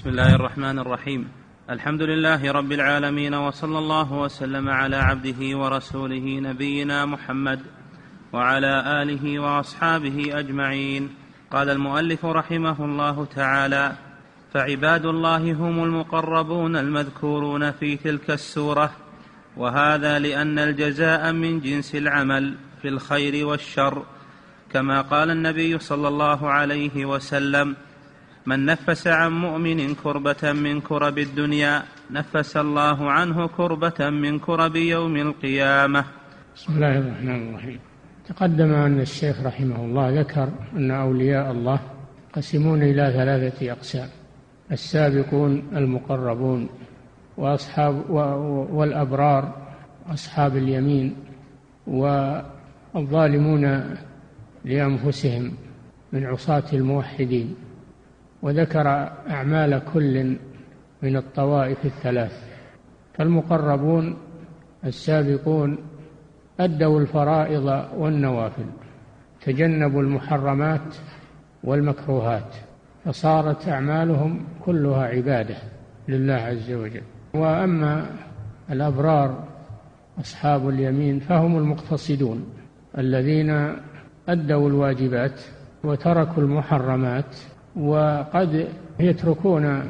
بسم الله الرحمن الرحيم. الحمد لله رب العالمين وصلى الله وسلم على عبده ورسوله نبينا محمد وعلى آله وأصحابه أجمعين. قال المؤلف رحمه الله تعالى فعباد الله هم المقربون المذكورون في تلك السورة وهذا لأن الجزاء من جنس العمل في الخير والشر كما قال النبي صلى الله عليه وسلم من نفس عن مؤمن كربة من كرب الدنيا نفس الله عنه كربة من كرب يوم القيامة. بسم الله الرحمن الرحيم. تقدم أن الشيخ رحمه الله ذكر أن أولياء الله قسمون إلى ثلاثة أقسام السابقون المقربون وأصحاب والأبرار أصحاب اليمين والظالمون لأنفسهم من عصاة الموحدين. وذكر أعمال كل من الطوائف الثلاث. فالمقربون السابقون أدوا الفرائض والنوافل تجنبوا المحرمات والمكروهات فصارت أعمالهم كلها عبادة لله عز وجل. وأما الأبرار أصحاب اليمين فهم المقتصدون الذين أدوا الواجبات وتركوا المحرمات وقد يتركون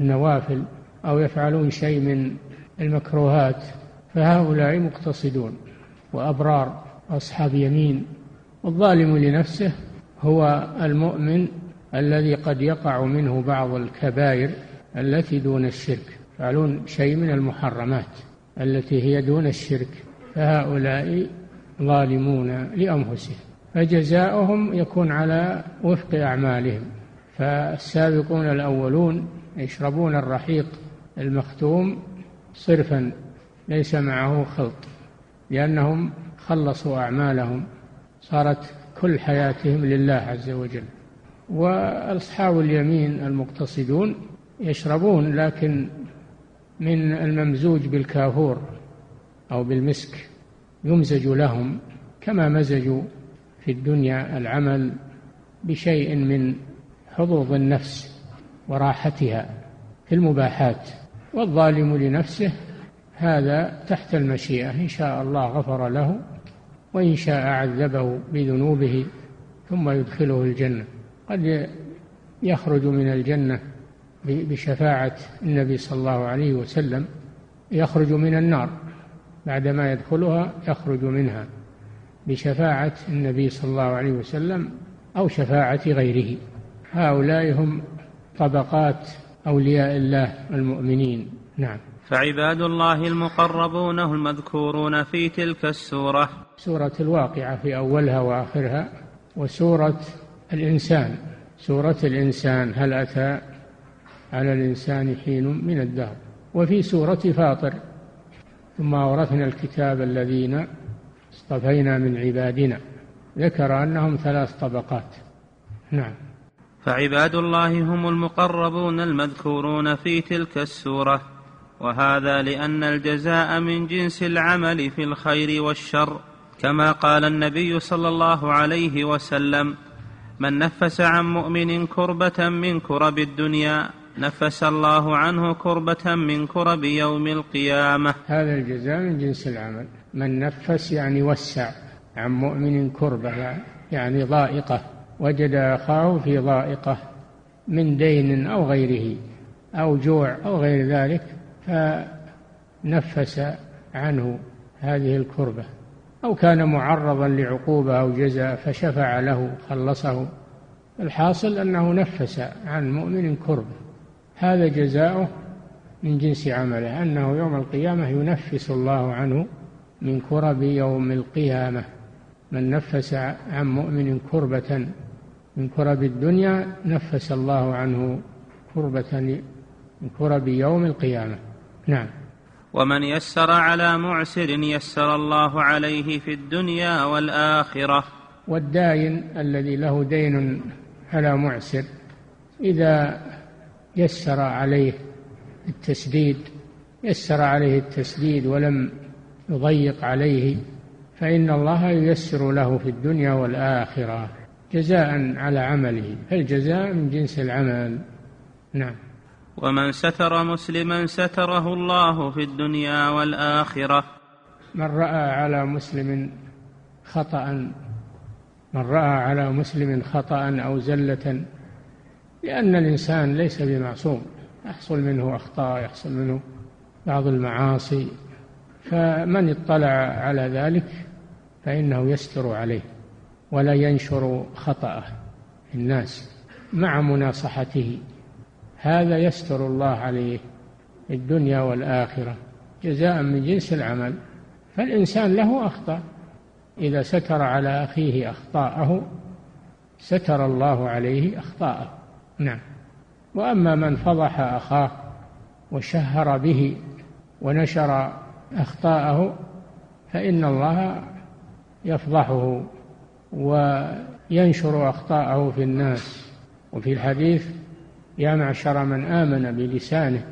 النوافل أو يفعلون شيء من المكروهات فهؤلاء مقتصدون وأبرار أصحاب يمين. والظالم لنفسه هو المؤمن الذي قد يقع منه بعض الكبائر التي دون الشرك. يفعلون شيء من المحرمات التي هي دون الشرك. فهؤلاء ظالمون لأنفسهم. فجزاؤهم يكون على وفق أعمالهم. فالسابقون الأولون يشربون الرحيق المختوم صرفا ليس معه خلط لأنهم خلصوا أعمالهم صارت كل حياتهم لله عز وجل. وأصحاب اليمين المقتصدون يشربون لكن من الممزوج بالكافور أو بالمسك يمزج لهم كما مزجوا في الدنيا العمل بشيء من حظوظ النفس وراحتها في المباحات والظالم لنفسه هذا تحت المشيئة إن شاء الله غفر له وإن شاء عذبه بذنوبه ثم يدخله الجنة. قد يخرج من الجنة بشفاعة النبي صلى الله عليه وسلم يخرج من النار بعدما يدخلها يخرج منها بشفاعة النبي صلى الله عليه وسلم أو شفاعة غيره. هؤلاء هم طبقات أولياء الله المؤمنين. نعم. فعباد الله المقربون هم المذكورون في تلك السورة. سورة الواقعة في أولها وآخرها وسورة الإنسان. سورة الإنسان هل أتى على الإنسان حين من الدهر؟ وفي سورة فاطر ثم أورثنا الكتاب الذين اصطفينا من عبادنا. ذكر أنهم ثلاث طبقات. نعم. فعباد الله هم المقربون المذكورون في تلك السورة وهذا لأن الجزاء من جنس العمل في الخير والشر. كما قال النبي صلى الله عليه وسلم من نفس عن مؤمن كربة من كرب الدنيا نفس الله عنه كربة من كرب يوم القيامة. هذا الجزاء من جنس العمل. من نفس يعني وسع عن مؤمن كربة يعني ضائقة. وجد أخاه في ضائقة من دين أو غيره أو جوع أو غير ذلك فنفس عنه هذه الكربة أو كان معرضا لعقوبة أو جزاء فشفع له خلصه. الحاصل أنه نفس عن مؤمن كربة. هذا جزاؤه من جنس عمله أنه يوم القيامة ينفس الله عنه من كرب يوم القيامة. من نفس عن مؤمن كربة من كرب الدنيا نفس الله عنه كربة من كرب يوم القيامة. نعم. ومن يسر على معسر يسر الله عليه في الدنيا والآخرة. والداين الذي له دين على معسر إذا يسر عليه التسديد يسر عليه التسديد ولم يضيق عليه فإن الله ييسر له في الدنيا والآخرة جزاء على عمله. فالجزاء من جنس العمل. نعم. ومن ستر مسلما ستره الله في الدنيا والآخرة. من رأى على مسلم خطأ من رأى على مسلم خطأ أو زلة لأن الإنسان ليس بمعصوم. يحصل منه أخطاء يحصل منه بعض المعاصي. فمن اطلع على ذلك فإنه يستر عليه ولا ينشر خطأه في الناس مع مناصحته. هذا يستر الله عليه في الدنيا والآخرة جزاء من جنس العمل. فالإنسان له أخطاء. إذا ستر على أخيه أخطاءه ستر الله عليه أخطاءه. نعم. وأما من فضح أخاه وشهر به ونشر أخطاءه فإن الله يفضحه وينشر أخطاءه في الناس. وفي الحديث يا معشر من آمن بلسانه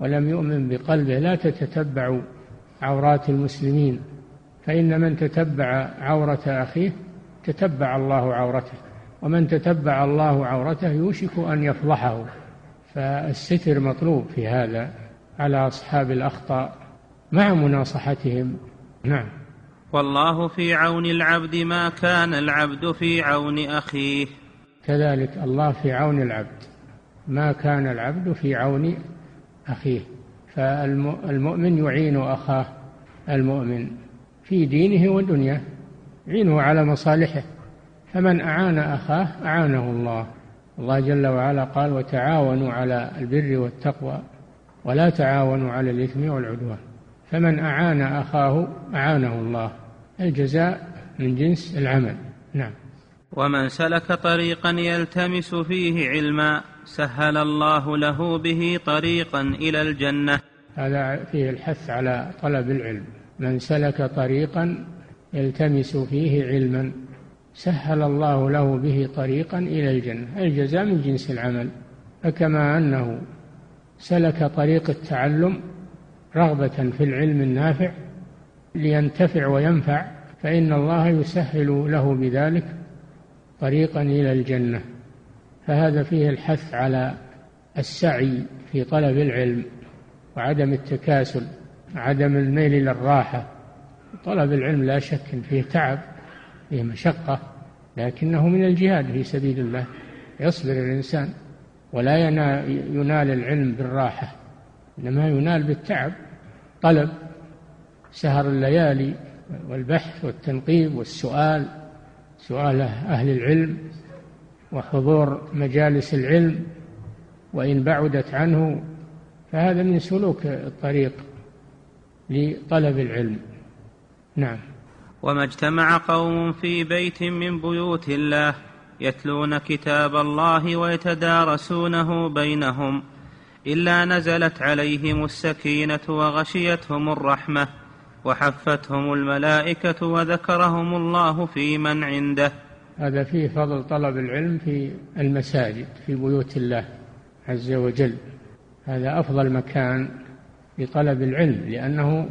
ولم يؤمن بقلبه لا تتتبعوا عورات المسلمين فإن من تتبع عورة أخيه تتبع الله عورته ومن تتبع الله عورته يوشك أن يفضحه. فالستر مطلوب في هذا على أصحاب الأخطاء مع مناصحتهم. نعم. والله في عون العبد ما كان العبد في عون أخيه. كذلك الله في عون العبد ما كان العبد في عون أخيه. فالمؤمن يعين أخاه المؤمن في دينه ودنياه يعينه على مصالحه. فمن أعان أخاه أعانه الله. الله جل وعلا قال وتعاونوا على البر والتقوى ولا تعاونوا على الإثم والعدوان. فمن أعان أخاه أعانه الله. الجزاء من جنس العمل. نعم. ومن سلك طريقا يلتمس فيه علما سهل الله له به طريقا إلى الجنة. هذا فيه الحث على طلب العلم. من سلك طريقا يلتمس فيه علما سهل الله له به طريقا إلى الجنة. الجزاء من جنس العمل. فكما أنه سلك طريق التعلم رغبة في العلم النافع لينتفع وينفع فإن الله يسهل له بذلك طريقا إلى الجنة. فهذا فيه الحث على السعي في طلب العلم وعدم التكاسل عدم الميل إلى الراحة. طلب العلم لا شك فيه تعب فيه مشقة لكنه من الجهاد في سبيل الله يصبر الإنسان ولا ينال العلم بالراحة. إنما ينال بالتعب طلب سهر الليالي والبحث والتنقيب والسؤال سؤال أهل العلم وحضور مجالس العلم وإن بعدت عنه فهذا من سلوك الطريق لطلب العلم. نعم. وما اجتمع قوم في بيت من بيوت الله يتلون كتاب الله ويتدارسونه بينهم إلا نزلت عليهم السكينة وغشيتهم الرحمة وحفتهم الملائكة وذكرهم الله في من عنده. هذا فيه فضل طلب العلم في المساجد في بيوت الله عز وجل. هذا أفضل مكان لطلب العلم لأنه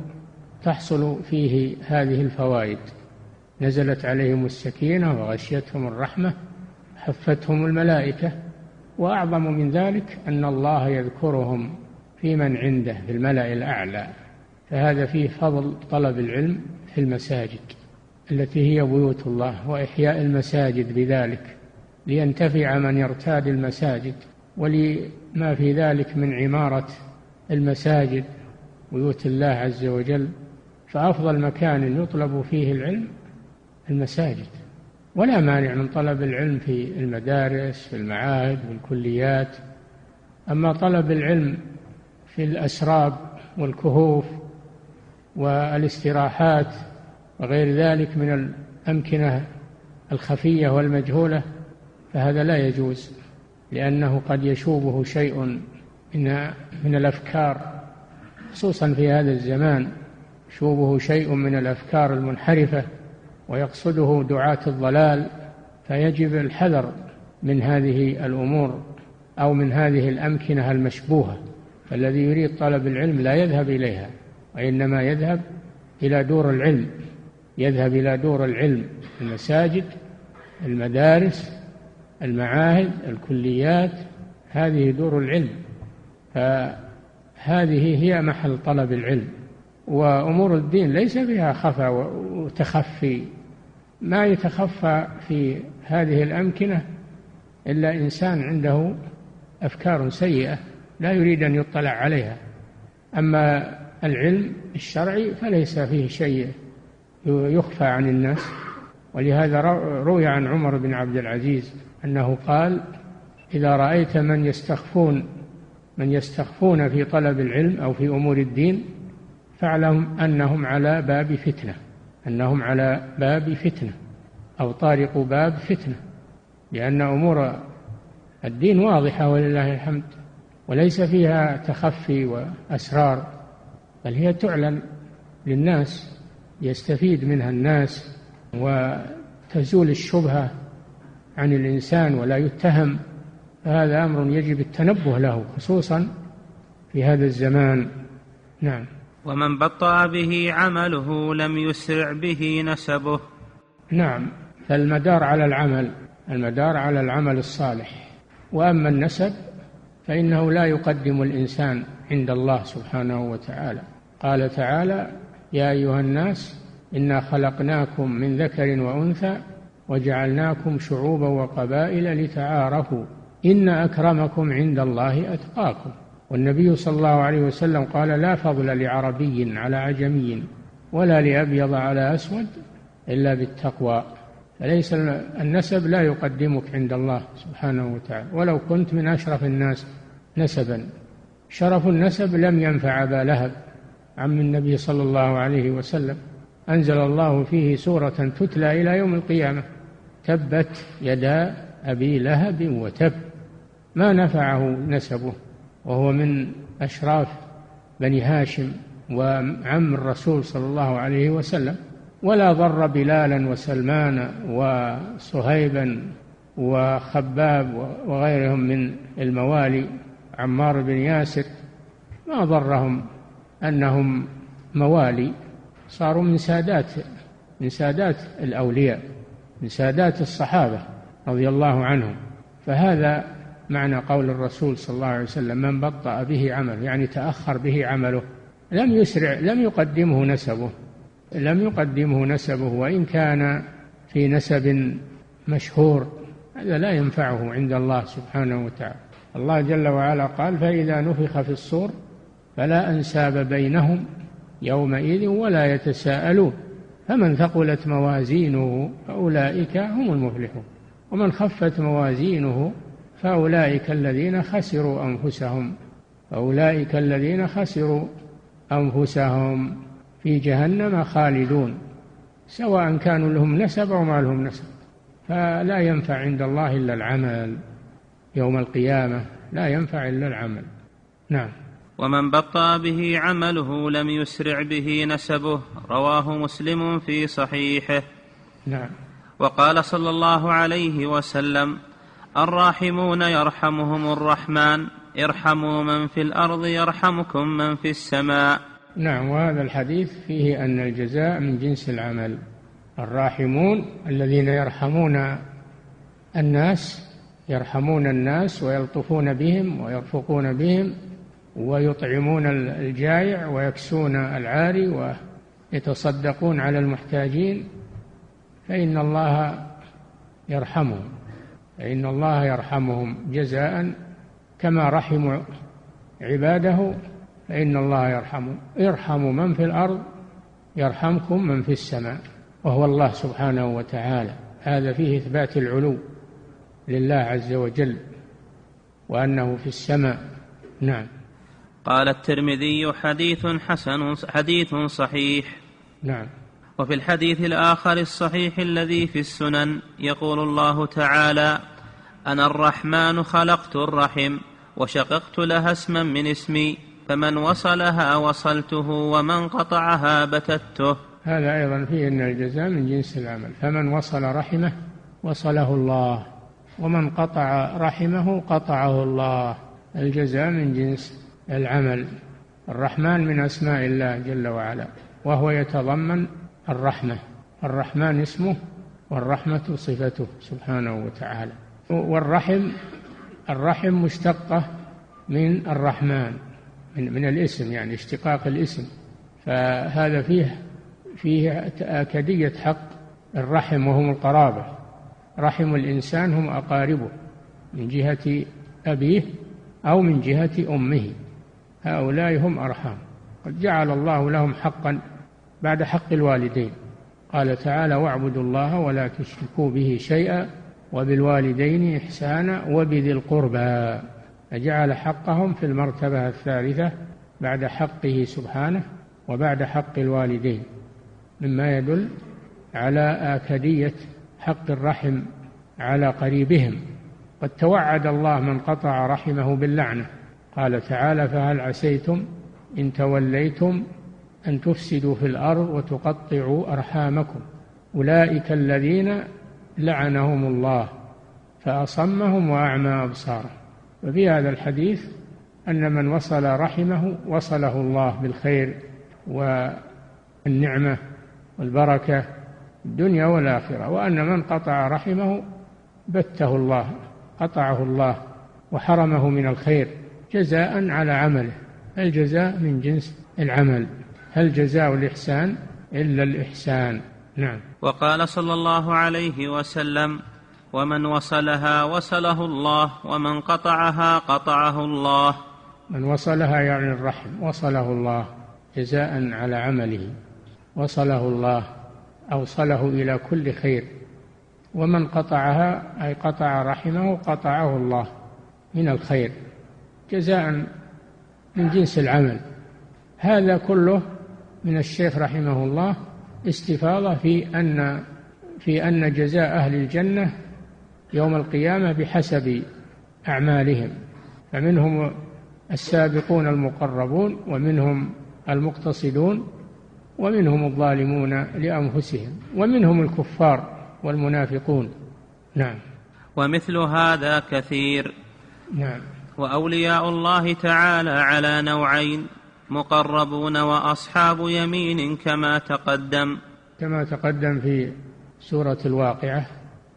تحصل فيه هذه الفوائد. نزلت عليهم السكينة وغشيتهم الرحمة حفتهم الملائكة وأعظم من ذلك أن الله يذكرهم في من عنده في الملأ الأعلى. فهذا فيه فضل طلب العلم في المساجد التي هي بيوت الله وإحياء المساجد بذلك لينتفع من يرتاد المساجد. ولما في ذلك من عمارة المساجد بيوت الله عز وجل فأفضل مكان يطلب فيه العلم المساجد. ولا مانع من طلب العلم في المدارس في المعاهد والكليات أما طلب العلم في الأسراب والكهوف والاستراحات وغير ذلك من الأمكنة الخفية والمجهولة فهذا لا يجوز لأنه قد يشوبه شيء من من الأفكار خصوصا في هذا الزمان يشوبه شيء من الأفكار المنحرفة. ويقصده دعاة الضلال فيجب الحذر من هذه الأمور أو من هذه الأمكنة المشبوهة. فالذي يريد طلب العلم لا يذهب إليها وإنما يذهب إلى دور العلم. يذهب إلى دور العلم المساجد المدارس المعاهد الكليات. هذه دور العلم. فهذه هي محل طلب العلم. وأمور الدين ليس فيها خفا وتخفي. ما يتخفى في هذه الأمكنة إلا إنسان عنده أفكار سيئة لا يريد أن يطلع عليها. أما العلم الشرعي فليس فيه شيء يخفى عن الناس. ولهذا روي عن عمر بن عبد العزيز أنه قال إذا رأيت من يستخفون من يستخفون في طلب العلم أو في أمور الدين فاعلم أنهم على باب فتنة. أنهم على باب فتنة أو طارق باب فتنة لأن أمور الدين واضحة ولله الحمد وليس فيها تخفي وأسرار بل هي تعلن للناس يستفيد منها الناس وتزول الشبهة عن الإنسان ولا يتهم فهذا أمر يجب التنبه له خصوصا في هذا الزمان. نعم. ومن بطأ به عمله لم يسرع به نسبه. نعم فالمدار على العمل المدار على العمل الصالح. وأما النسب فإنه لا يقدم الإنسان عند الله سبحانه وتعالى. قال تعالى يا أيها الناس إنا خلقناكم من ذكر وأنثى وجعلناكم شعوبا وقبائل لتعارفوا. إن أكرمكم عند الله أتقاكم. والنبي صلى الله عليه وسلم قال لا فضل لعربي على عجمي ولا لأبيض على أسود إلا بالتقوى. فليس النسب لا يقدمك عند الله سبحانه وتعالى. ولو كنت من أشرف الناس نسبا. شرف النسب لم ينفع أبا لهب عم النبي صلى الله عليه وسلم. أنزل الله فيه سورة تتلى إلى يوم القيامة. تبت يدا أبي لهب وتب. ما نفعه نسبه. وهو من أشراف بني هاشم وعم الرسول صلى الله عليه وسلم. ولا ضر بلالا وسلمان وصهيبا وخباب وغيرهم من الموالي عمار بن ياسر. ما ضرهم أنهم موالي صاروا من سادات من سادات الأولياء من سادات الصحابة رضي الله عنهم. فهذا معنى قول الرسول صلى الله عليه وسلم من بطأ به عمله يعني تأخر به عمله لم يسرع لم يقدمه نسبه لم يقدمه نسبه وإن كان في نسب مشهور هذا لا ينفعه عند الله سبحانه وتعالى. الله جل وعلا قال فإذا نفخ في الصور فلا أنساب بينهم يومئذ ولا يتساءلون فمن ثقلت موازينه فأولئك هم المفلحون ومن خفت موازينه فأولئك الذين خسروا أنفسهم. فأولئك الذين خسروا أنفسهم في جهنم خالدون. سواء كانوا لهم نسب أو ما لهم نسب. فلا ينفع عند الله إلا العمل. يوم القيامة لا ينفع إلا العمل. نعم. ومن بطأ به عمله لم يسرع به نسبه. رواه مسلم في صحيحه. نعم. وقال صلى الله عليه وسلم الراحمون يرحمهم الرحمن ارحموا من في الأرض يرحمكم من في السماء. نعم وهذا الحديث فيه أن الجزاء من جنس العمل. الراحمون الذين يرحمون الناس يرحمون الناس ويلطفون بهم ويرفقون بهم ويطعمون الجائع ويكسون العاري ويتصدقون على المحتاجين فإن الله يرحمهم. فإن الله يرحمهم جزاء كما رحموا عباده فإن الله يرحمهم ارحموا من في الأرض يرحمكم من في السماء وهو الله سبحانه وتعالى. هذا فيه إثبات العلو لله عز وجل وأنه في السماء. نعم. قال الترمذي حديث حسن حديث صحيح. نعم. وفي الحديث الآخر الصحيح الذي في السنن يقول الله تعالى أنا الرحمن خلقت الرحم وشققت لها اسما من اسمي فمن وصلها وصلته ومن قطعها بتته. هذا أيضا فيه أن الجزاء من جنس العمل فمن وصل رحمه وصله الله ومن قطع رحمه قطعه الله. الجزاء من جنس العمل. الرحمن من أسماء الله جل وعلا وهو يتضمن الرحمة. الرحمن اسمه والرحمة صفته سبحانه وتعالى. والرحم الرحم مشتقة من الرحمن من, من الاسم يعني اشتقاق الاسم. فهذا فيه فيه آكدية حق الرحم وهم القرابة. رحم الإنسان هم أقاربه من جهة أبيه أو من جهة أمه. هؤلاء هم أرحام. قد جعل الله لهم حقا بعد حق الوالدين. قال تعالى واعبدوا الله ولا تشركوا به شيئا وبالوالدين إحسانا وبذي القربى. فجعل حقهم في المرتبة الثالثة بعد حقه سبحانه وبعد حق الوالدين. مما يدل على آكدية حق الرحم على قريبهم. قد توعد الله من قطع رحمه باللعنة. قال تعالى فهل عسيتم إن توليتم أن تفسدوا في الأرض وتقطعوا أرحامكم. أولئك الذين لعنهم الله فأصمهم وأعمى أبصارهم. وفي هذا الحديث أن من وصل رحمه وصله الله بالخير والنعمة والبركة الدنيا والآخرة وأن من قطع رحمه بته الله قطعه الله وحرمه من الخير جزاء على عمله الجزاء من جنس العمل. هل جزاء الإحسان إلا الإحسان؟ نعم. وقال صلى الله عليه وسلم ومن وصلها وصله الله ومن قطعها قطعه الله. من وصلها يعني الرحم وصله الله جزاء على عمله. وصله الله أوصله إلى كل خير. ومن قطعها أي قطع رحمه قطعه الله من الخير. جزاء من جنس العمل. هذا كله من الشيخ رحمه الله استفاضة في أن في أن جزاء أهل الجنة يوم القيامة بحسب أعمالهم. فمنهم السابقون المقربون ومنهم المقتصدون ومنهم الظالمون لأنفسهم ومنهم الكفار والمنافقون. نعم. ومثل هذا كثير. نعم. وأولياء الله تعالى على نوعين. مقربون وأصحاب يمين كما تقدم. كما تقدم في سورة الواقعة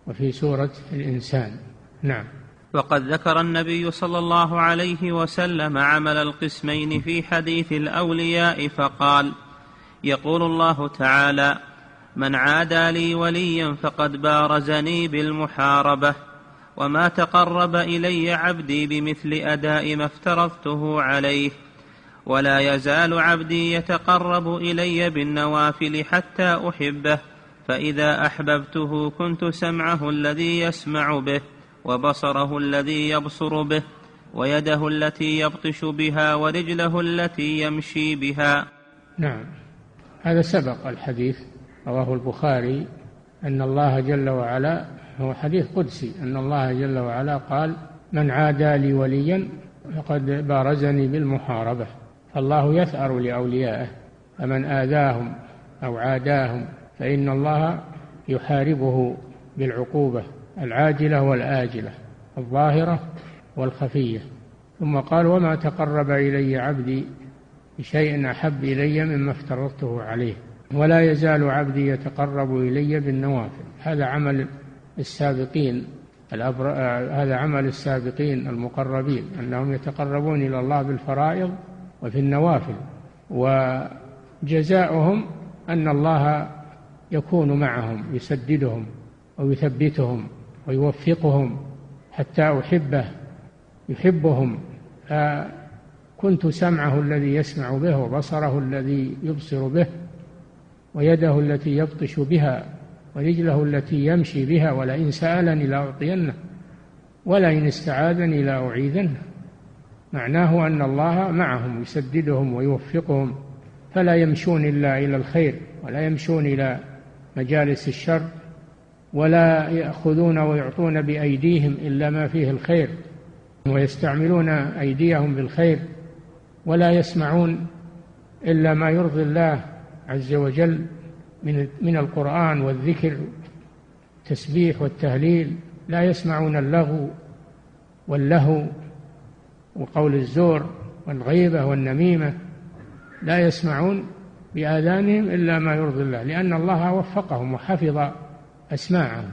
وفي سورة الإنسان. نعم. وقد ذكر النبي صلى الله عليه وسلم عمل القسمين في حديث الأولياء فقال يقول الله تعالى من عادى لي وليا فقد بارزني بالمحاربة وما تقرب إلي عبدي بمثل أداء ما افترضته عليه ولا يزال عبدي يتقرب إلي بالنوافل حتى أحبه فإذا أحببته كنت سمعه الذي يسمع به وبصره الذي يبصر به ويده التي يبطش بها ورجله التي يمشي بها. نعم. هذا سبق الحديث رواه البخاري أن الله جل وعلا هو حديث قدسي أن الله جل وعلا قال من عادى لي وليا فقد بارزني بالمحاربة. فالله يثأر لأوليائه فمن آذاهم أو عاداهم فإن الله يحاربه بالعقوبة العاجلة والآجلة الظاهرة والخفية. ثم قال وما تقرب إلي عبدي بشيء أحب إلي مما افترضته عليه ولا يزال عبدي يتقرب إلي بالنوافل. هذا عمل السابقين الأبر... هذا عمل السابقين المقربين أنهم يتقربون إلى الله بالفرائض وفي النوافل وجزاؤهم أن الله يكون معهم يسددهم ويثبتهم ويوفقهم حتى أحبه يحبهم. كنت سمعه الذي يسمع به وبصره الذي يبصر به ويده التي يبطش بها ورجله التي يمشي بها ولئن سألني لأعطينه ولئن استعاذني لأعيذنه. معناه أن الله معهم يسددهم ويوفقهم فلا يمشون إلا إلى الخير ولا يمشون إلى مجالس الشر ولا يأخذون ويعطون بأيديهم إلا ما فيه الخير ويستعملون أيديهم بالخير ولا يسمعون إلا ما يرضي الله عز وجل من من القرآن والذكر التسبيح والتهليل لا يسمعون اللغو واللهو وقول الزور والغيبة والنميمة لا يسمعون بآذانهم إلا ما يرضي الله لأن الله وفقهم وحفظ أسماعهم.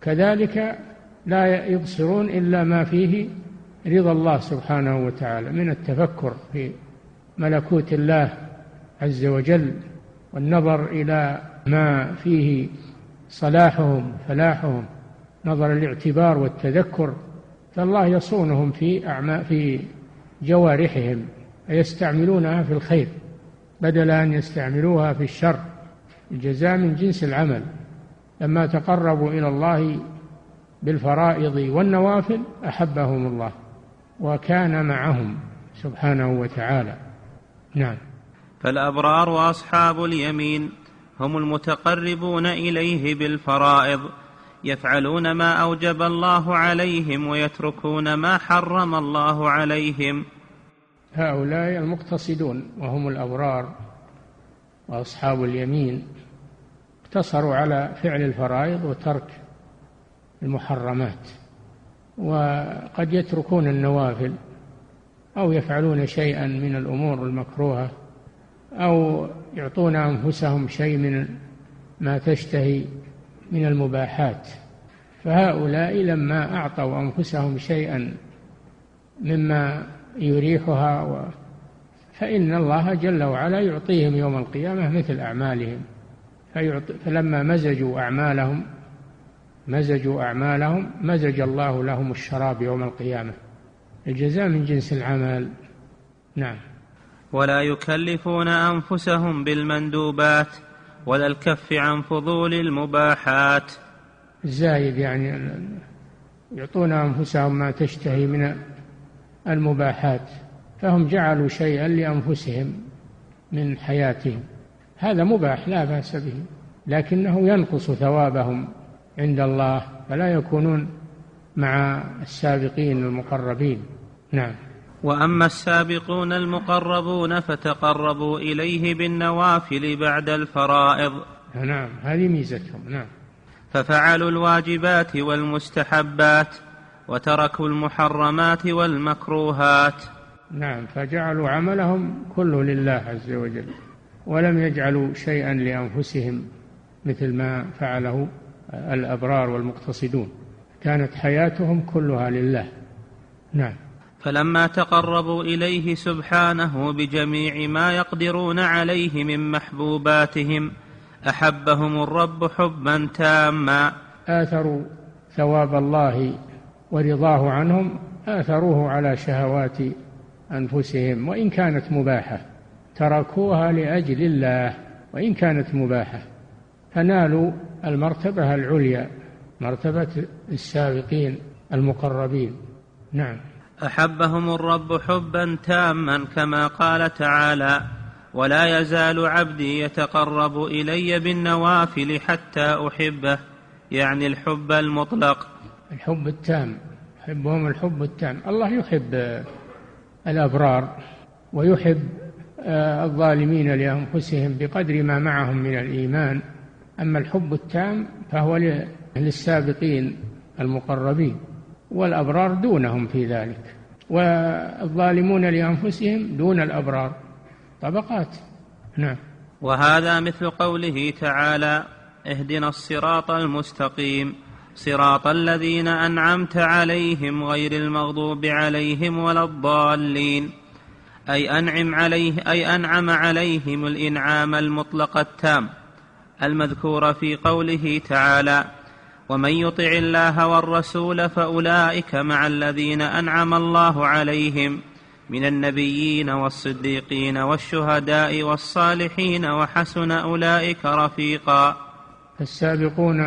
كذلك لا يبصرون إلا ما فيه رضا الله سبحانه وتعالى من التفكر في ملكوت الله عز وجل والنظر إلى ما فيه صلاحهم فلاحهم نظر الاعتبار والتذكر. فالله يصونهم في أعماء في جوارحهم فيستعملونها في الخير بدل أن يستعملوها في الشر الجزاء من جنس العمل. لما تقربوا إلى الله بالفرائض والنوافل أحبهم الله وكان معهم سبحانه وتعالى. نعم. فالأبرار وأصحاب اليمين هم المتقربون إليه بالفرائض يفعلون ما أوجب الله عليهم ويتركون ما حرم الله عليهم. هؤلاء المقتصدون وهم الأبرار وأصحاب اليمين اقتصروا على فعل الفرائض وترك المحرمات وقد يتركون النوافل أو يفعلون شيئا من الأمور المكروهة أو يعطون أنفسهم شيء من ما تشتهي من المباحات. فهؤلاء لما أعطوا أنفسهم شيئا مما يريحها و فإن الله جل وعلا يعطيهم يوم القيامة مثل أعمالهم. فلما مزجوا أعمالهم مزجوا أعمالهم مزج الله لهم الشراب يوم القيامة. الجزاء من جنس العمل. نعم. ولا يكلفون أنفسهم بالمندوبات. ولا الكف عن فضول المباحات. الزايد يعني يعطون أنفسهم ما تشتهي من المباحات فهم جعلوا شيئا لأنفسهم من حياتهم. هذا مباح لا بأس به لكنه ينقص ثوابهم عند الله فلا يكونون مع السابقين المقربين. نعم. وأما السابقون المقربون فتقربوا إليه بالنوافل بعد الفرائض. نعم هذه ميزتهم نعم. ففعلوا الواجبات والمستحبات وتركوا المحرمات والمكروهات. نعم فجعلوا عملهم كله لله عز وجل ولم يجعلوا شيئا لأنفسهم مثل ما فعله الأبرار والمقتصدون. كانت حياتهم كلها لله. نعم. فلما تقربوا إليه سبحانه بجميع ما يقدرون عليه من محبوباتهم أحبهم الرب حبا تاما. آثروا ثواب الله ورضاه عنهم آثروه على شهوات أنفسهم وإن كانت مباحة تركوها لأجل الله وإن كانت مباحة فنالوا المرتبة العليا مرتبة السابقين المقربين. نعم. أحبهم الرب حبا تاما كما قال تعالى ولا يزال عبدي يتقرب إلي بالنوافل حتى أحبه. يعني الحب المطلق. الحب التام يحبهم الحب التام. الله يحب الأبرار ويحب آه، الظالمين لأنفسهم بقدر ما معهم من الإيمان. أما الحب التام فهو للسابقين المقربين. والأبرار دونهم في ذلك والظالمون لأنفسهم دون الأبرار طبقات. نعم. وهذا مثل قوله تعالى اهدنا الصراط المستقيم صراط الذين أنعمت عليهم غير المغضوب عليهم ولا الضالين. أي أنعم عليه أي أنعم عليهم الإنعام المطلق التام المذكور في قوله تعالى ومن يطع الله والرسول فأولئك مع الذين أنعم الله عليهم من النبيين والصديقين والشهداء والصالحين وحسن أولئك رفيقا. السابقون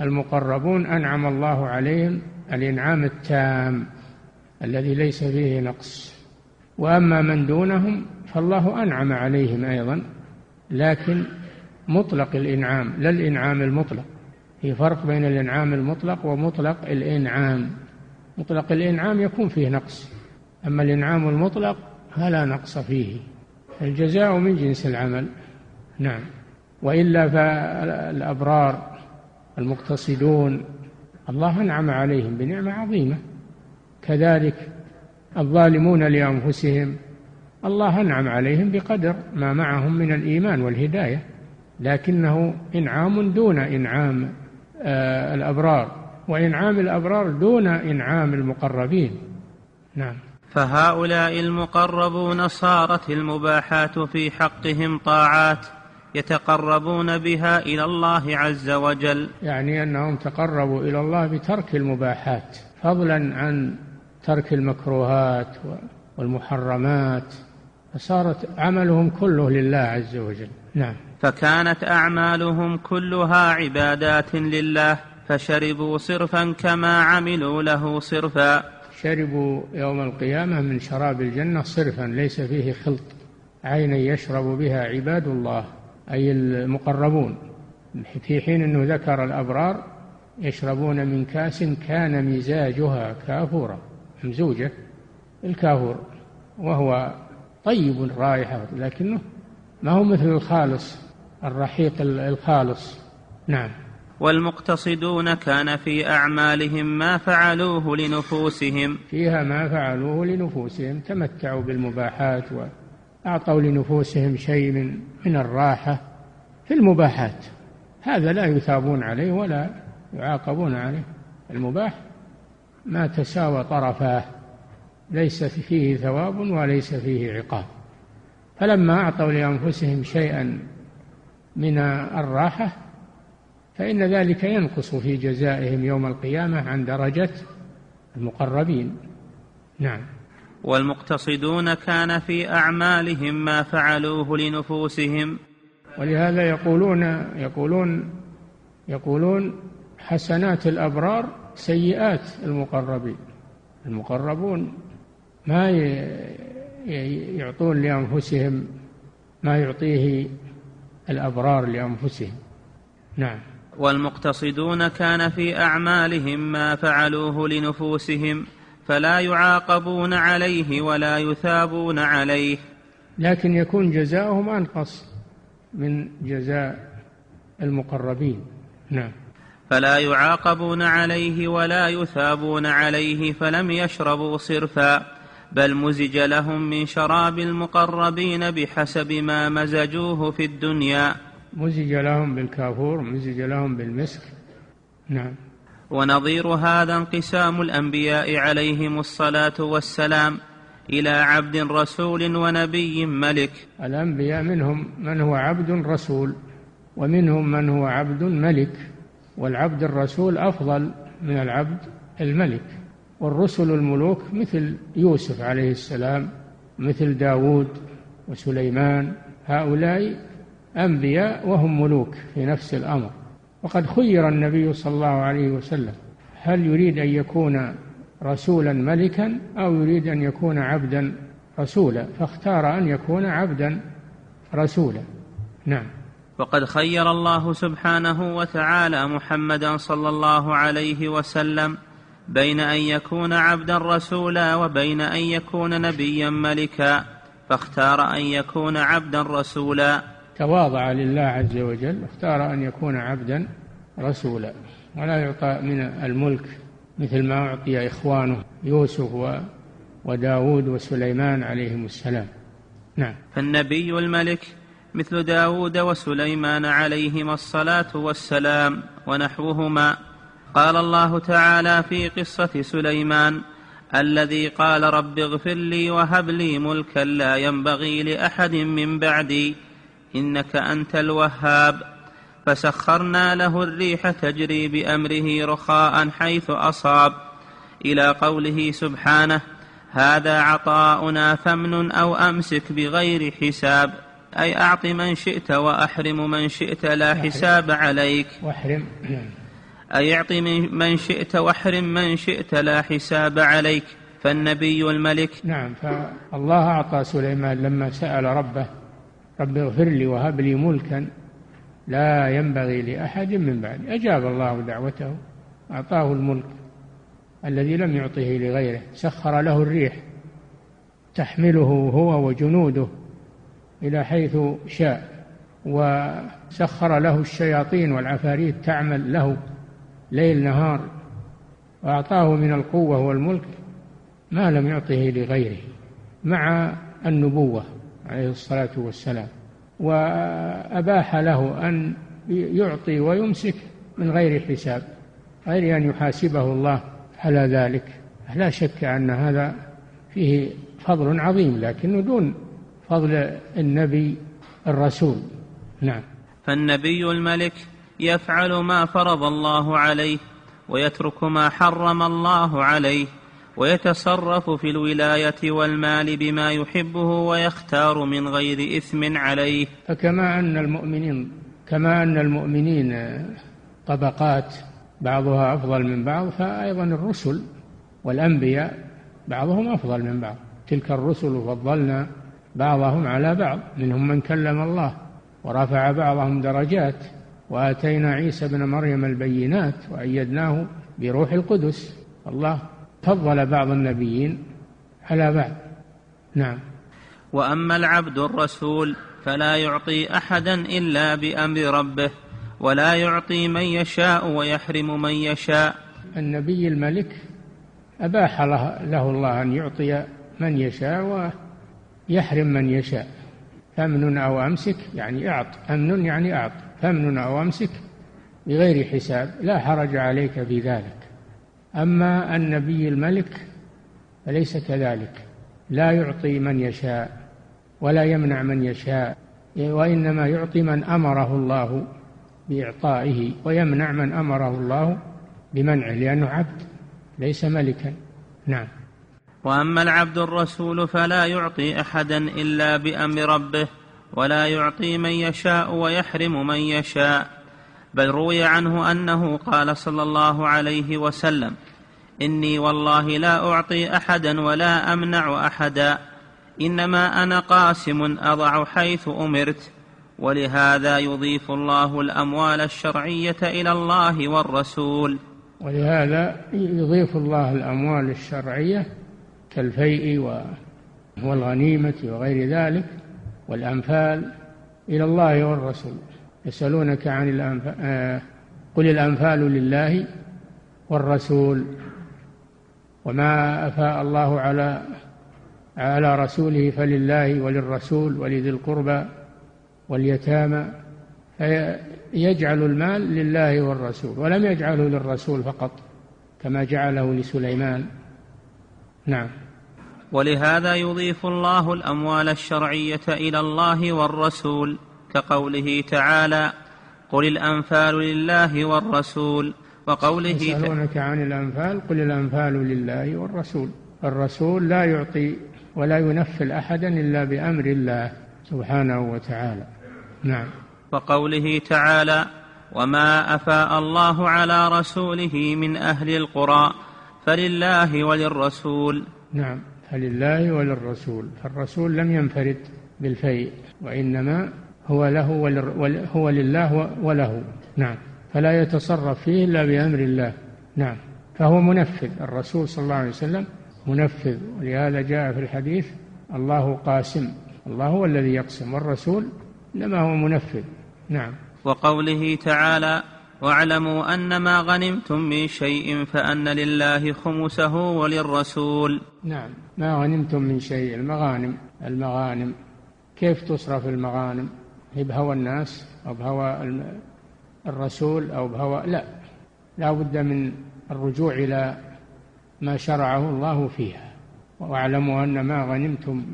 المقربون أنعم الله عليهم الإنعام التام الذي ليس فيه نقص. وأما من دونهم فالله أنعم عليهم أيضا لكن مطلق الإنعام لا الإنعام المطلق. في فرق بين الإنعام المطلق ومطلق الإنعام. مطلق الإنعام يكون فيه نقص أما الإنعام المطلق فلا نقص فيه. الجزاء من جنس العمل. نعم. وإلا فالأبرار المقتصدون الله أنعم عليهم بنعمة عظيمة. كذلك الظالمون لأنفسهم الله أنعم عليهم بقدر ما معهم من الإيمان والهداية لكنه إنعام دون إنعام. الأبرار وإنعام الأبرار دون إنعام المقربين. نعم. فهؤلاء المقربون صارت المباحات في حقهم طاعات يتقربون بها إلى الله عز وجل. يعني أنهم تقربوا إلى الله بترك المباحات فضلا عن ترك المكروهات والمحرمات فصارت عملهم كله لله عز وجل. نعم. فكانت أعمالهم كلها عبادات لله فشربوا صرفا كما عملوا له صرفا. شربوا يوم القيامة من شراب الجنة صرفا ليس فيه خلط. عينا يشرب بها عباد الله أي المقربون. في حين أنه ذكر الأبرار يشربون من كأس كان مزاجها كافورا. ممزوجه الكافور وهو طيب الرائحة لكنه ما هو مثل الخالص. الرحيق الخالص. نعم. والمقتصدون كان في أعمالهم ما فعلوه لنفوسهم. فيها ما فعلوه لنفوسهم تمتعوا بالمباحات وأعطوا لنفوسهم شيء من من الراحة في المباحات. هذا لا يثابون عليه ولا يعاقبون عليه. المباح ما تساوى طرفاه ليس فيه ثواب وليس فيه عقاب. فلما أعطوا لأنفسهم شيئا من الراحة فإن ذلك ينقص في جزائهم يوم القيامة عن درجة المقربين. نعم. والمقتصدون كان في أعمالهم ما فعلوه لنفوسهم. ولهذا يقولون يقولون يقولون حسنات الأبرار سيئات المقربين المقربون ما يعطون لأنفسهم ما يعطيه الأبرار لأنفسهم. نعم. والمقتصدون كان في أعمالهم ما فعلوه لنفوسهم فلا يعاقبون عليه ولا يثابون عليه. لكن يكون جزاؤهم أنقص من جزاء المقربين. نعم. فلا يعاقبون عليه ولا يثابون عليه فلم يشربوا صرفا. بل مزج لهم من شراب المقربين بحسب ما مزجوه في الدنيا. مزج لهم بالكافور مزج لهم بالمسك نعم. ونظير هذا انقسام الأنبياء عليهم الصلاة والسلام إلى عبد رسول ونبي ملك. الأنبياء منهم من هو عبد رسول ومنهم من هو عبد ملك والعبد الرسول أفضل من العبد الملك. والرسل الملوك مثل يوسف عليه السلام مثل داود وسليمان هؤلاء أنبياء وهم ملوك في نفس الأمر. وقد خير النبي صلى الله عليه وسلم. هل يريد أن يكون رسولا ملكا أو يريد أن يكون عبدا رسولا؟ فاختار أن يكون عبدا رسولا. نعم. وقد خير الله سبحانه وتعالى محمدا صلى الله عليه وسلم. بين أن يكون عبدا رسولا وبين أن يكون نبيا ملكا فاختار أن يكون عبدا رسولا. تواضع لله عز وجل اختار أن يكون عبدا رسولا. ولا يعطى من الملك مثل ما أعطي إخوانه يوسف وداود وسليمان عليهم السلام. نعم. فالنبي الملك مثل داود وسليمان عليهما الصلاة والسلام ونحوهما. قال الله تعالى في قصة سليمان الذي قال رب اغفر لي وهب لي ملكا لا ينبغي لأحد من بعدي إنك أنت الوهاب. فسخرنا له الريح تجري بأمره رخاء حيث أصاب. إلى قوله سبحانه هذا عطاؤنا فمن أو أمسك بغير حساب. أي أعط من شئت وأحرم من شئت لا حساب عليك. وأحرم. أي اعط من شئت واحرم من شئت لا حساب عليك. فالنبي الملك. نعم فالله أعطى سليمان لما سأل ربه رب اغفر لي وهب لي ملكا لا ينبغي لأحد من بعد أجاب الله دعوته أعطاه الملك الذي لم يعطه لغيره سخر له الريح تحمله هو وجنوده إلى حيث شاء وسخر له الشياطين والعفاريت تعمل له. ليل نهار وأعطاه من القوة والملك ما لم يعطه لغيره مع النبوة عليه الصلاة والسلام. وأباح له أن يعطي ويمسك من غير حساب غير أن يحاسبه الله على ذلك. لا شك أن هذا فيه فضل عظيم لكنه دون فضل النبي الرسول. نعم. فالنبي الملك يفعل ما فرض الله عليه ويترك ما حرم الله عليه ويتصرف في الولاية والمال بما يحبه ويختار من غير إثم عليه. فكما أن المؤمنين كما أن المؤمنين طبقات بعضها أفضل من بعض فايضا الرسل والأنبياء بعضهم أفضل من بعض. تلك الرسل فضلنا بعضهم على بعض منهم من كلم الله ورفع بعضهم درجات. وآتينا عيسى ابن مريم البينات وأيدناه بروح القدس. الله فضل بعض النبيين على بعض. نعم. وأما العبد الرسول فلا يعطي أحدا إلا بأمر ربه ولا يعطي من يشاء ويحرم من يشاء. النبي الملك أباح له, له الله أن يعطي من يشاء ويحرم من يشاء. فامن أو أمسك يعني أعط أمن يعني أعط. فامن أو أمسك بغير حساب لا حرج عليك في ذلك. أما النبي الملك فليس كذلك. لا يعطي من يشاء ولا يمنع من يشاء وإنما يعطي من أمره الله بإعطائه ويمنع من أمره الله بمنعه لأنه عبد ليس ملكا. نعم. وأما العبد الرسول فلا يعطي أحدا إلا بأمر ربه ولا يعطي من يشاء ويحرم من يشاء. بل روي عنه أنه قال صلى الله عليه وسلم إني والله لا أعطي أحدا ولا أمنع أحدا إنما أنا قاسم أضع حيث أمرت. ولهذا يضيف الله الأموال الشرعية إلى الله والرسول. ولهذا يضيف الله الأموال الشرعية كالفيء والغنيمة وغير ذلك والأنفال إلى الله والرسول. يسألونك عن الأنفال آه، قل الأنفال لله والرسول. وما أفاء الله على على رسوله فلله وللرسول ولذي القربى واليتامى. فيجعل المال لله والرسول ولم يجعله للرسول فقط كما جعله لسليمان. نعم. ولهذا يضيف الله الأموال الشرعية إلى الله والرسول كقوله تعالى قل الأنفال لله والرسول وقوله يسألونك عن الأنفال قل الأنفال لله والرسول. الرسول لا يعطي ولا ينفل أحدا إلا بأمر الله سبحانه وتعالى. نعم. وقوله تعالى وما أفاء الله على رسوله من أهل القرى فلله وللرسول نعم. فلله وللرسول فالرسول لم ينفرد بالفيء وإنما هو له هو لله وله. نعم. فلا يتصرف فيه إلا بأمر الله. نعم. فهو منفذ. الرسول صلى الله عليه وسلم منفذ. ولهذا جاء في الحديث الله قاسم. الله هو الذي يقسم. والرسول إنما هو منفذ. نعم. وقوله تعالى واعلموا أن ما غنمتم من شيء فأن لله خمسه وللرسول. نعم ما غنمتم من شيء المغانم المغانم. كيف تصرف المغانم؟ هي بهوى الناس أو بهوى الرسول أو بهوى؟ لا لا بد من الرجوع إلى ما شرعه الله فيها. واعلموا أن ما غنمتم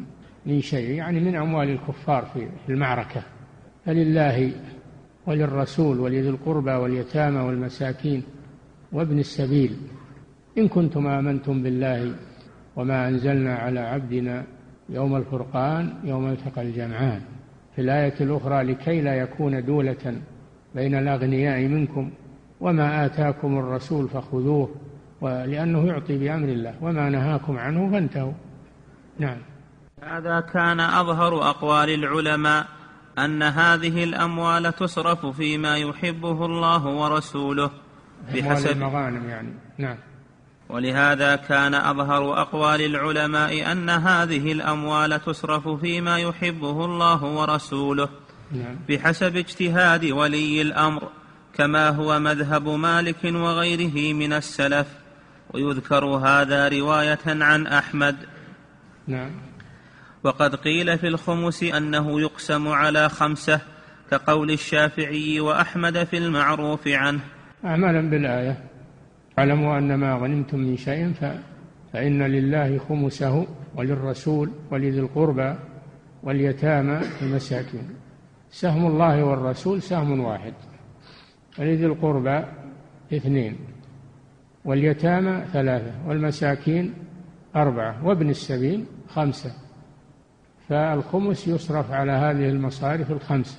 من شيء يعني من أموال الكفار في المعركة. فلله وللرسول ولذي القربى واليتامى والمساكين وابن السبيل. إن كنتم آمنتم بالله وما أنزلنا على عبدنا يوم الفرقان يوم التقى الجمعان. في الآية الأخرى لكي لا يكون دولة بين الأغنياء منكم وما آتاكم الرسول فخذوه ولأنه يعطي بأمر الله وما نهاكم عنه فانتهوا. نعم. هذا كان أظهر أقوال العلماء أن هذه الأموال تصرف فيما يحبه الله ورسوله بحسب المغانم يعني. نعم. ولهذا كان أظهر أقوال العلماء أن هذه الأموال تصرف فيما يحبه الله ورسوله نعم. بحسب اجتهاد ولي الأمر كما هو مذهب مالك وغيره من السلف. ويذكر هذا رواية عن أحمد. نعم. وقد قيل في الخمس أنه يقسم على خمسة كقول الشافعي وأحمد في المعروف عنه. اعمالا بالآية. أعلموا أن ما غنمتم من شيء فإن لله خمسه وللرسول ولذي القربى واليتامى المساكين سهم الله والرسول سهم واحد. ولذي القربى اثنين واليتامى ثلاثة والمساكين أربعة وابن السبيل خمسة. فالخمس يصرف على هذه المصارف الخمسة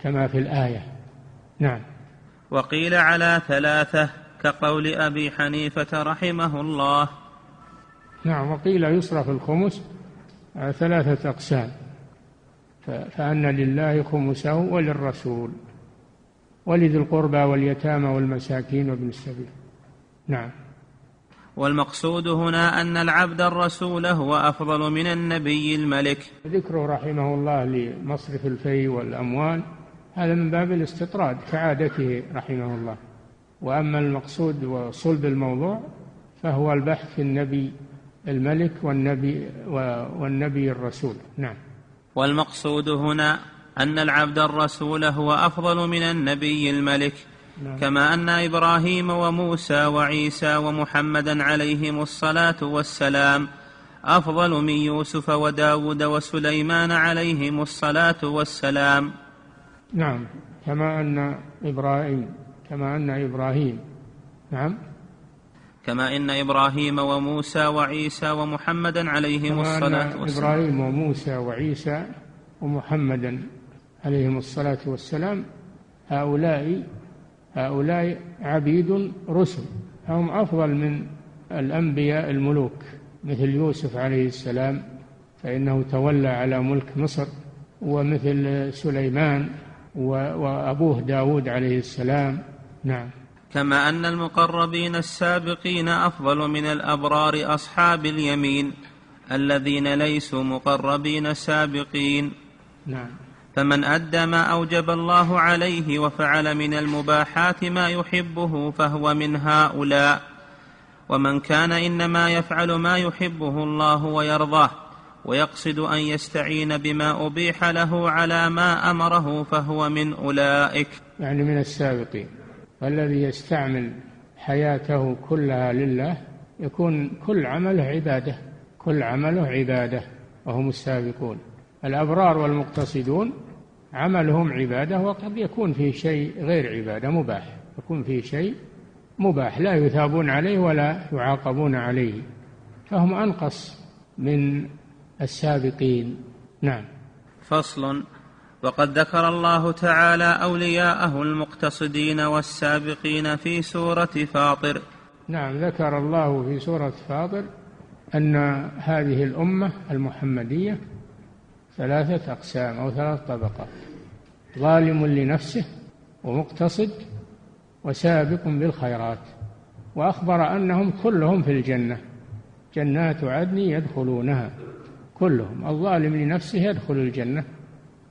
كما في الآية. نعم. وقيل على ثلاثة كقول أبي حنيفة رحمه الله. نعم وقيل يصرف الخمس على ثلاثة أقسام. فأن لله خمسه وللرسول ولذي القربى واليتامى والمساكين وابن السبيل. نعم. والمقصود هنا أن العبد الرسول هو أفضل من النبي الملك. ذكره رحمه الله لمصرف الفي والأموال هذا من باب الاستطراد كعادته رحمه الله. وأما المقصود وصلب الموضوع فهو البحث في النبي الملك والنبي والنبي الرسول. نعم. والمقصود هنا أن العبد الرسول هو أفضل من النبي الملك. نعم. كما أن إبراهيم وموسى وعيسى ومحمدا عليهم الصلاة والسلام أفضل من يوسف وداود وسليمان عليهم الصلاة والسلام. نعم. كما أن إبراهيم كما أن إبراهيم. نعم. كما إن إبراهيم وموسى وعيسى ومحمدا عليهم الصلاة والسلام. إبراهيم وموسى وعيسى ومحمدا عليهم الصلاة والسلام هؤلاء هؤلاء عبيد رسل هم أفضل من الأنبياء الملوك مثل يوسف عليه السلام فإنه تولى على ملك مصر ومثل سليمان وأبوه داود عليه السلام. نعم. كما أن المقربين السابقين أفضل من الأبرار أصحاب اليمين الذين ليسوا مقربين سابقين. نعم. فمن أدى ما أوجب الله عليه وفعل من المباحات ما يحبه فهو من هؤلاء. ومن كان إنما يفعل ما يحبه الله ويرضاه ويقصد أن يستعين بما أبيح له على ما أمره فهو من أولئك. يعني من السابقين. والذي يستعمل حياته كلها لله يكون كل عمله عبادة كل عمله عبادة وهم السابقون. الأبرار والمقتصدون عملهم عبادة وقد يكون فيه شيء غير عبادة مباح. يكون فيه شيء مباح لا يثابون عليه ولا يعاقبون عليه. فهم أنقص من السابقين. نعم. فصل. وقد ذكر الله تعالى أولياءه المقتصدين والسابقين في سورة فاطر. نعم ذكر الله في سورة فاطر أن هذه الأمة المحمدية ثلاثة أقسام أو ثلاث طبقات ظالم لنفسه ومقتصد وسابق بالخيرات وأخبر أنهم كلهم في الجنة جنات عدن يدخلونها كلهم الظالم لنفسه يدخل الجنة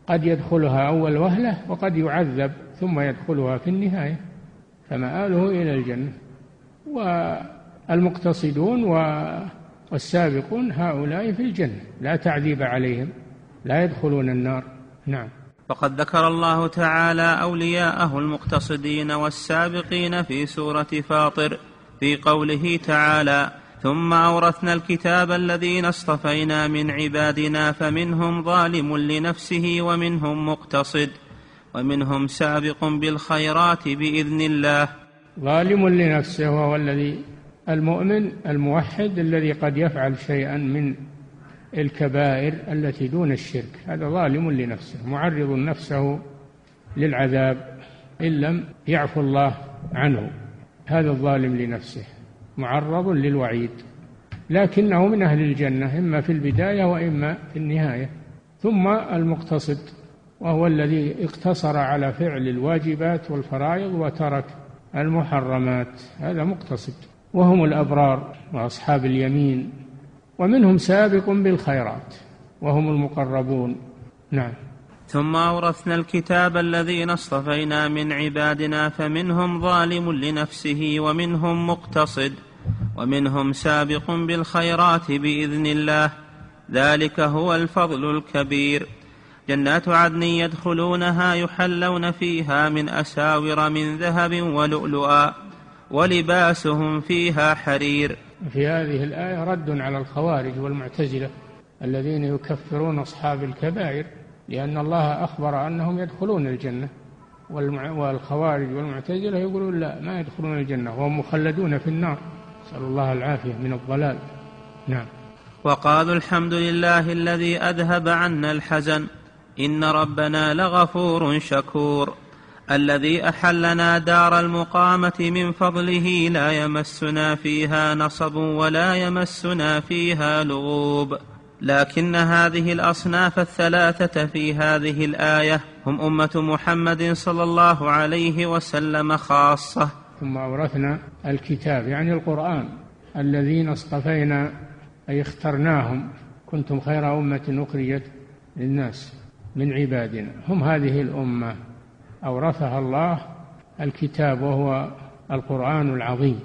قد يدخلها أول وهلة وقد يعذب ثم يدخلها في النهاية فمآله إلى الجنة. والمقتصدون والسابقون هؤلاء في الجنة لا تعذيب عليهم. لا يدخلون النار. نعم. وقد ذكر الله تعالى أولياءه المقتصدين والسابقين في سورة فاطر في قوله تعالى ثم أورثنا الكتاب الذين اصطفينا من عبادنا فمنهم ظالم لنفسه ومنهم مقتصد ومنهم سابق بالخيرات بإذن الله. ظالم لنفسه وهو الذي المؤمن الموحد الذي قد يفعل شيئا من الكبائر التي دون الشرك. هذا ظالم لنفسه معرض نفسه للعذاب إن لم يعفو الله عنه. هذا الظالم لنفسه معرض للوعيد. لكنه من أهل الجنة إما في البداية وإما في النهاية. ثم المقتصد وهو الذي اقتصر على فعل الواجبات والفرائض وترك المحرمات. هذا مقتصد. وهم الأبرار وأصحاب اليمين. ومنهم سابق بالخيرات وهم المقربون. نعم. ثم أورثنا الكتاب الذين اصطفينا من عبادنا فمنهم ظالم لنفسه ومنهم مقتصد ومنهم سابق بالخيرات بإذن الله. ذلك هو الفضل الكبير. جنات عدن يدخلونها يحلون فيها من أساور من ذهب ولؤلؤا ولباسهم فيها حرير. في هذه الآية رد على الخوارج والمعتزلة الذين يكفرون أصحاب الكبائر لأن الله أخبر أنهم يدخلون الجنة. والخوارج والمعتزلة يقولون لا ما يدخلون الجنة وهم مخلدون في النار. نسأل الله العافية من الضلال. نعم. وقالوا الحمد لله الذي أذهب عنا الحزن إن ربنا لغفور شكور. الذي أحلنا دار المقامة من فضله لا يمسنا فيها نصب ولا يمسنا فيها لغوب. لكن هذه الأصناف الثلاثة في هذه الآية هم أمة محمد صلى الله عليه وسلم خاصة. ثم أورثنا الكتاب يعني القرآن الذين اصطفينا أي اخترناهم. كنتم خير أمة أخرجت للناس من عبادنا. هم هذه الأمة. أورثها الله الكتاب وهو القرآن العظيم.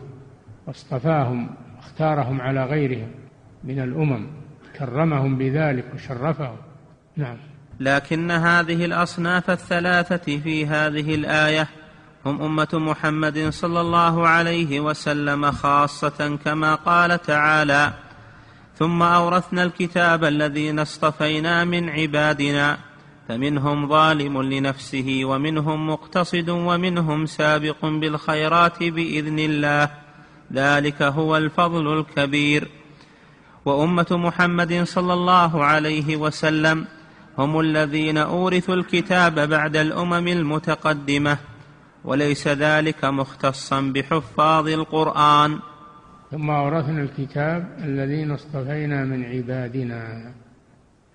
واصطفاهم اختارهم على غيرهم من الأمم كرمهم بذلك وشرفهم. نعم. لكن هذه الأصناف الثلاثة في هذه الآية هم أمة محمد صلى الله عليه وسلم خاصة كما قال تعالى ثم أورثنا الكتاب الذين اصطفينا من عبادنا فمنهم ظالم لنفسه ومنهم مقتصد ومنهم سابق بالخيرات بإذن الله. ذلك هو الفضل الكبير. وأمة محمد صلى الله عليه وسلم هم الذين أورثوا الكتاب بعد الأمم المتقدمة وليس ذلك مختصا بحفاظ القرآن. ثم أورثنا الكتاب الذين اصطفينا من عبادنا.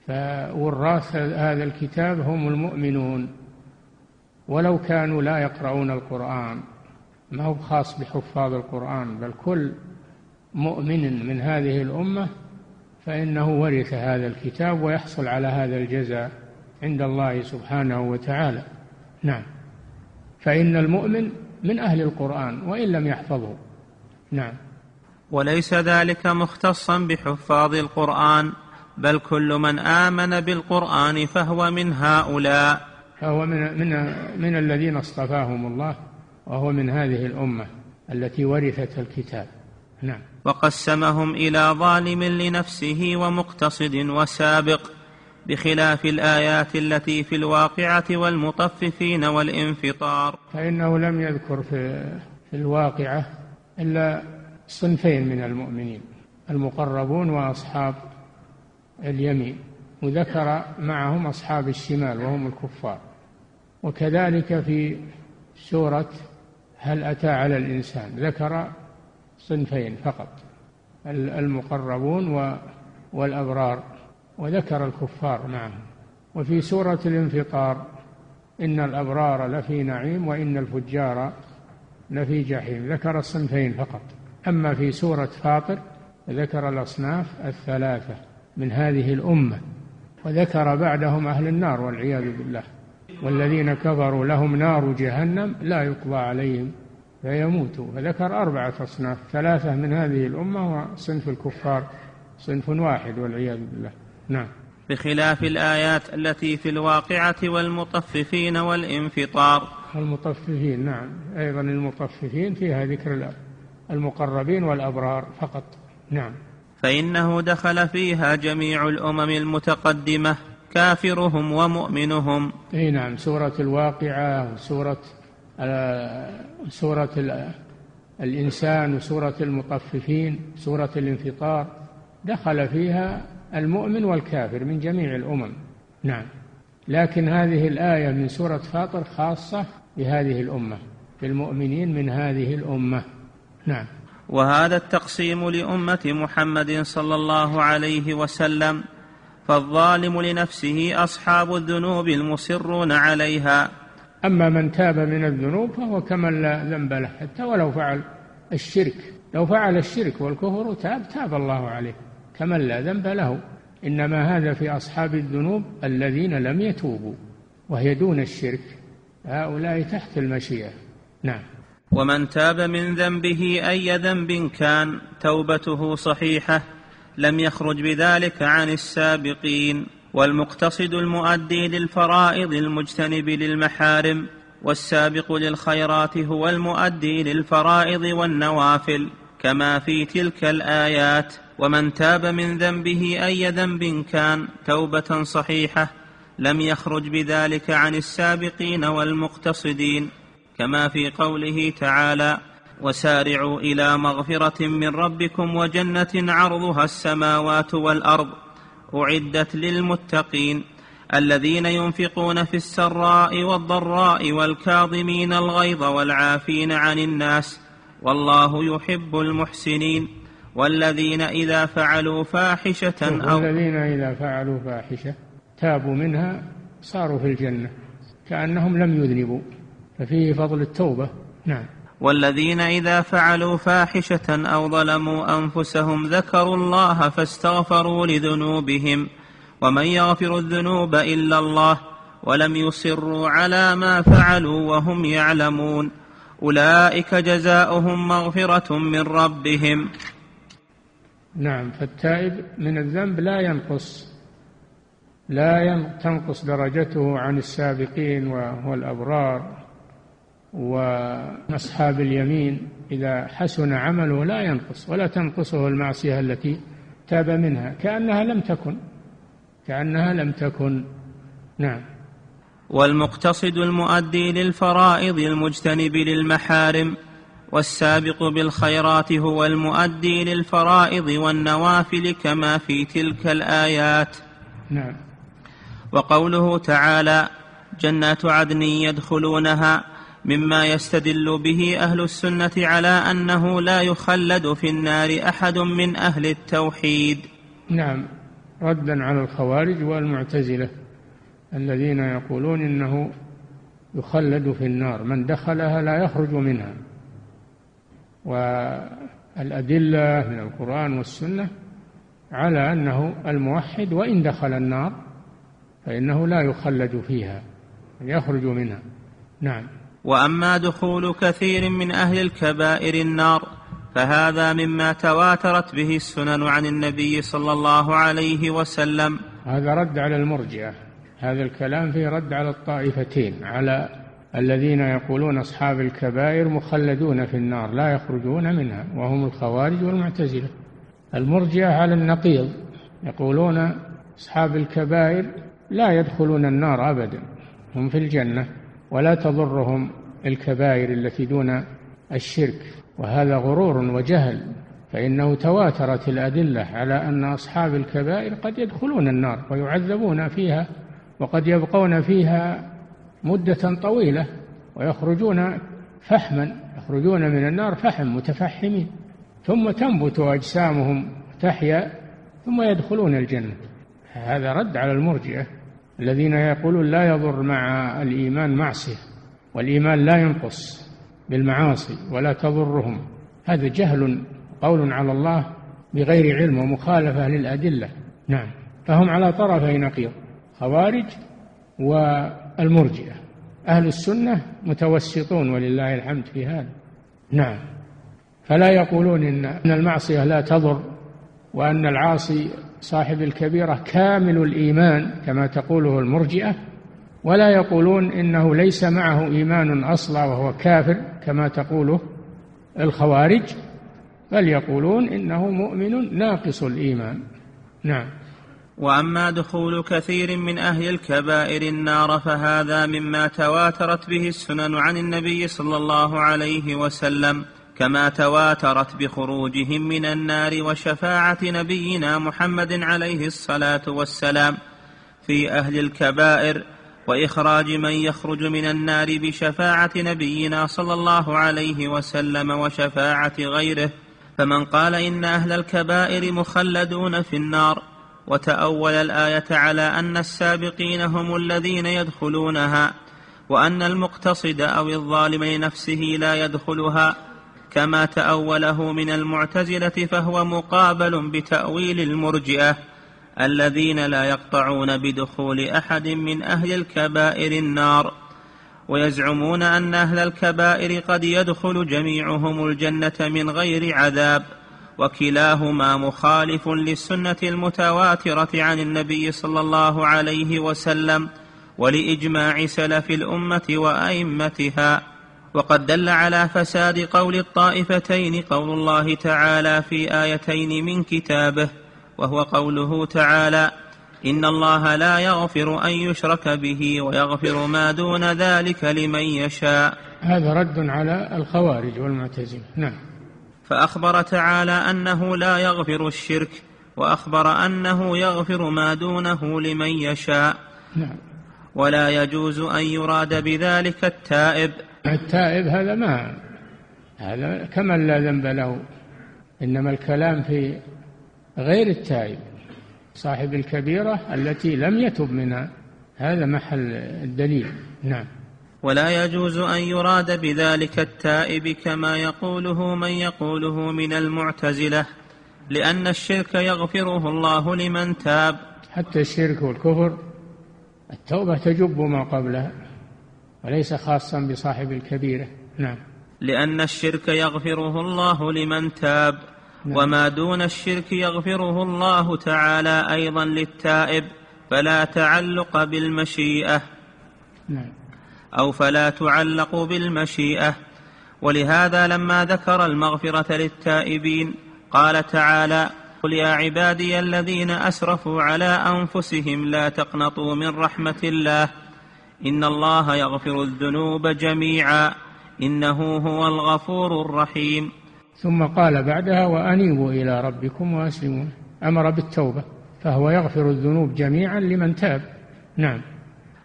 فوراث هذا الكتاب هم المؤمنون ولو كانوا لا يقرؤون القرآن. ما هو خاص بحفاظ القرآن بل كل مؤمن من هذه الأمة فإنه ورث هذا الكتاب ويحصل على هذا الجزاء عند الله سبحانه وتعالى. نعم. فإن المؤمن من أهل القرآن وإن لم يحفظه. نعم. وليس ذلك مختصا بحفاظ القرآن. بل كل من آمن بالقرآن فهو من هؤلاء. فهو من من من الذين اصطفاهم الله وهو من هذه الأمة التي ورثت الكتاب. نعم. وقسمهم إلى ظالم لنفسه ومقتصد وسابق بخلاف الآيات التي في الواقعة والمطففين والانفطار. فإنه لم يذكر في, في الواقعة إلا صنفين من المؤمنين المقربون وأصحاب اليمين وذكر معهم أصحاب الشمال وهم الكفار. وكذلك في سورة هل أتى على الإنسان ذكر صنفين فقط المقربون والأبرار وذكر الكفار معهم. وفي سورة الانفطار إن الأبرار لفي نعيم وإن الفجار لفي جحيم ذكر الصنفين فقط. أما في سورة فاطر ذكر الأصناف الثلاثة. من هذه الأمة وذكر بعدهم أهل النار والعياذ بالله والذين كفروا لهم نار جهنم لا يقضى عليهم فيموتوا. فذكر أربعة أصناف ثلاثة من هذه الأمة وصنف الكفار صنف واحد والعياذ بالله. نعم. بخلاف الآيات التي في الواقعة والمطففين والانفطار. المطففين نعم. أيضا المطففين فيها ذكر المقربين والأبرار فقط. نعم. فإنه دخل فيها جميع الأمم المتقدمة كافرهم ومؤمنهم. إي نعم سورة الواقعة وسورة سورة الإنسان وسورة المطففين سورة الانفطار دخل فيها المؤمن والكافر من جميع الأمم. نعم. لكن هذه الآية من سورة فاطر خاصة بهذه الأمة بالمؤمنين من هذه الأمة. نعم. وهذا التقسيم لأمة محمد صلى الله عليه وسلم فالظالم لنفسه أصحاب الذنوب المصرون عليها. أما من تاب من الذنوب فهو كمن لا ذنب له حتى ولو فعل الشرك. لو فعل الشرك والكفر تاب تاب الله عليه كمن لا ذنب له. إنما هذا في أصحاب الذنوب الذين لم يتوبوا وهي دون الشرك. هؤلاء تحت المشيئة. نعم. ومن تاب من ذنبه أي ذنب كان توبته صحيحة لم يخرج بذلك عن السابقين والمقتصد المؤدي للفرائض المجتنب للمحارم والسابق للخيرات هو المؤدي للفرائض والنوافل كما في تلك الآيات ومن تاب من ذنبه أي ذنب كان توبة صحيحة لم يخرج بذلك عن السابقين والمقتصدين كما في قوله تعالى وسارعوا إلى مغفرة من ربكم وجنة عرضها السماوات والأرض أعدت للمتقين الذين ينفقون في السراء والضراء والكاظمين الغيظ والعافين عن الناس والله يحب المحسنين والذين إذا فعلوا فاحشة أو الذين إذا فعلوا فاحشة تابوا منها صاروا في الجنة كأنهم لم يذنبوا ففيه فضل التوبة. نعم. والذين إذا فعلوا فاحشة أو ظلموا أنفسهم ذكروا الله فاستغفروا لذنوبهم ومن يغفر الذنوب إلا الله ولم يصروا على ما فعلوا وهم يعلمون أولئك جزاؤهم مغفرة من ربهم. نعم فالتائب من الذنب لا ينقص لا تنقص درجته عن السابقين والأبرار. واصحاب اليمين إذا حسن عمله لا ينقص ولا تنقصه المعصية التي تاب منها كأنها لم تكن كأنها لم تكن. نعم. والمقتصد المؤدي للفرائض المجتنب للمحارم والسابق بالخيرات هو المؤدي للفرائض والنوافل كما في تلك الآيات. نعم. وقوله تعالى جنات عدن يدخلونها مما يستدل به أهل السنة على أنه لا يخلد في النار أحد من أهل التوحيد. نعم ردا على الخوارج والمعتزلة الذين يقولون إنه يخلد في النار من دخلها لا يخرج منها. والأدلة من القرآن والسنة على أنه الموحد وإن دخل النار فإنه لا يخلد فيها يخرج منها. نعم. وأما دخول كثير من أهل الكبائر النار فهذا مما تواترت به السنن عن النبي صلى الله عليه وسلم. هذا رد على المرجئة. هذا الكلام فيه رد على الطائفتين على الذين يقولون أصحاب الكبائر مخلدون في النار لا يخرجون منها وهم الخوارج والمعتزلة. المرجئة على النقيض يقولون أصحاب الكبائر لا يدخلون النار ابدا هم في الجنة. ولا تضرهم الكبائر التي دون الشرك. وهذا غرور وجهل فإنه تواترت الأدلة على أن أصحاب الكبائر قد يدخلون النار ويعذبون فيها وقد يبقون فيها مدة طويلة ويخرجون فحما يخرجون من النار فحم متفحمين. ثم تنبت أجسامهم تحيا ثم يدخلون الجنة. هذا رد على المرجئة. الذين يقولون لا يضر مع الإيمان معصية والإيمان لا ينقص بالمعاصي ولا تضرهم. هذا جهل قول على الله بغير علم ومخالفة للأدلة. نعم. فهم على طرفي نقيض خوارج والمرجئة. أهل السنة متوسطون ولله الحمد في هذا. نعم. فلا يقولون إن المعصية لا تضر وأن العاصي صاحب الكبيرة كامل الإيمان كما تقوله المرجئة ولا يقولون إنه ليس معه إيمان أصلا وهو كافر كما تقوله الخوارج بل يقولون إنه مؤمن ناقص الإيمان. نعم. وأما دخول كثير من أهل الكبائر النار فهذا مما تواترت به السنن عن النبي صلى الله عليه وسلم. كما تواترت بخروجهم من النار وشفاعة نبينا محمد عليه الصلاة والسلام في أهل الكبائر وإخراج من يخرج من النار بشفاعة نبينا صلى الله عليه وسلم وشفاعة غيره فمن قال إن أهل الكبائر مخلدون في النار وتأول الآية على أن السابقين هم الذين يدخلونها وأن المقتصد أو الظالم لنفسه لا يدخلها كما تأوله من المعتزلة فهو مقابل بتأويل المرجئة الذين لا يقطعون بدخول أحد من أهل الكبائر النار ويزعمون أن أهل الكبائر قد يدخل جميعهم الجنة من غير عذاب وكلاهما مخالف للسنة المتواترة عن النبي صلى الله عليه وسلم ولإجماع سلف الأمة وأئمتها. وقد دل على فساد قول الطائفتين قول الله تعالى في آيتين من كتابه وهو قوله تعالى إن الله لا يغفر أن يشرك به ويغفر ما دون ذلك لمن يشاء. هذا رد على الخوارج والمعتزلة. نعم. فأخبر تعالى أنه لا يغفر الشرك وأخبر أنه يغفر ما دونه لمن يشاء. نعم. ولا يجوز أن يراد بذلك التائب. التائب هذا ما هذا كمن لا ذنب له. إنما الكلام في غير التائب صاحب الكبيرة التي لم يتب منها هذا محل الدليل. نعم. ولا يجوز أن يراد بذلك التائب كما يقوله من يقوله من المعتزلة لأن الشرك يغفره الله لمن تاب. حتى الشرك والكفر التوبة تجب ما قبلها. وليس خاصا بصاحب الكبيرة؟ نعم. لأن الشرك يغفره الله لمن تاب نعم. وما دون الشرك يغفره الله تعالى أيضا للتائب فلا تعلق بالمشيئة. نعم. أو فلا تعلق بالمشيئة. ولهذا لما ذكر المغفرة للتائبين قال تعالى قل يا عبادي الذين أسرفوا على أنفسهم لا تقنطوا من رحمة الله إن الله يغفر الذنوب جميعا. إنه هو الغفور الرحيم. ثم قال بعدها وأنيبوا إلى ربكم وأسلموا أمر بالتوبة فهو يغفر الذنوب جميعا لمن تاب. نعم.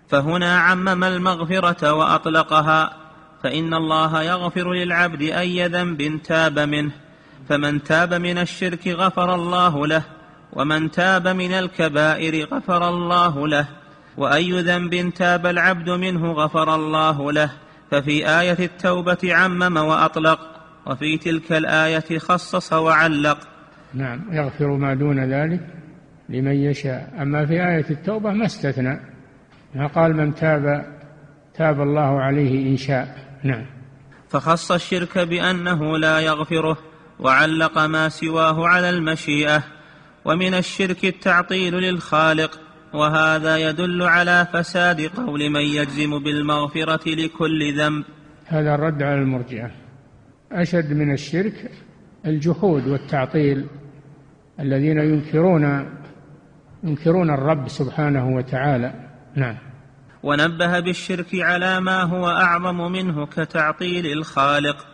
فهنا عمم المغفرة وأطلقها. فإن الله يغفر للعبد أي ذنب تاب منه. فمن تاب من الشرك غفر الله له ومن تاب من الكبائر غفر الله له. وأي ذنب تاب العبد منه غفر الله له ففي آية التوبة عمم وأطلق وفي تلك الآية خصص وعلق. نعم يغفر ما دون ذلك لمن يشاء. أما في آية التوبة ما استثنى ما قال من تاب تاب الله عليه إن شاء. نعم. فخص الشرك بأنه لا يغفره وعلق ما سواه على المشيئة ومن الشرك التعطيل للخالق. وهذا يدل على فساد قول من يجزم بالمغفرة لكل ذنب. هذا الرد على المرجئة. أشد من الشرك الجحود والتعطيل الذين ينكرون ينكرون الرب سبحانه وتعالى. نعم. ونبه بالشرك على ما هو أعظم منه كتعطيل الخالق.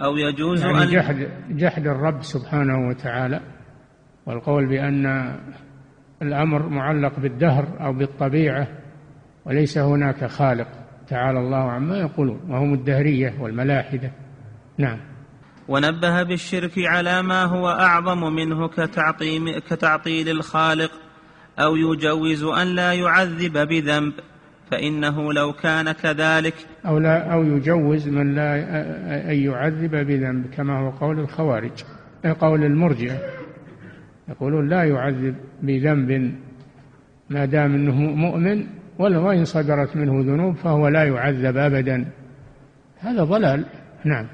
أو يجوز يعني أن جحد جحد الرب سبحانه وتعالى والقول بأن الأمر معلق بالدهر أو بالطبيعة وليس هناك خالق. تعالى الله عما يقولون وهم الدهرية والملاحدة. نعم. ونبه بالشرك على ما هو أعظم منه كتعطيل, كتعطيل الخالق أو يجوز أن لا يعذب بذنب فإنه لو كان كذلك. أو لا أو يجوز من لا أن يعذب بذنب كما هو قول الخوارج قول المرجئة يقولون لا يعذب بذنب ما دام إنه مؤمن وان صدرت منه ذنوب فهو لا يعذب أبدا. هذا ضلال. نعم.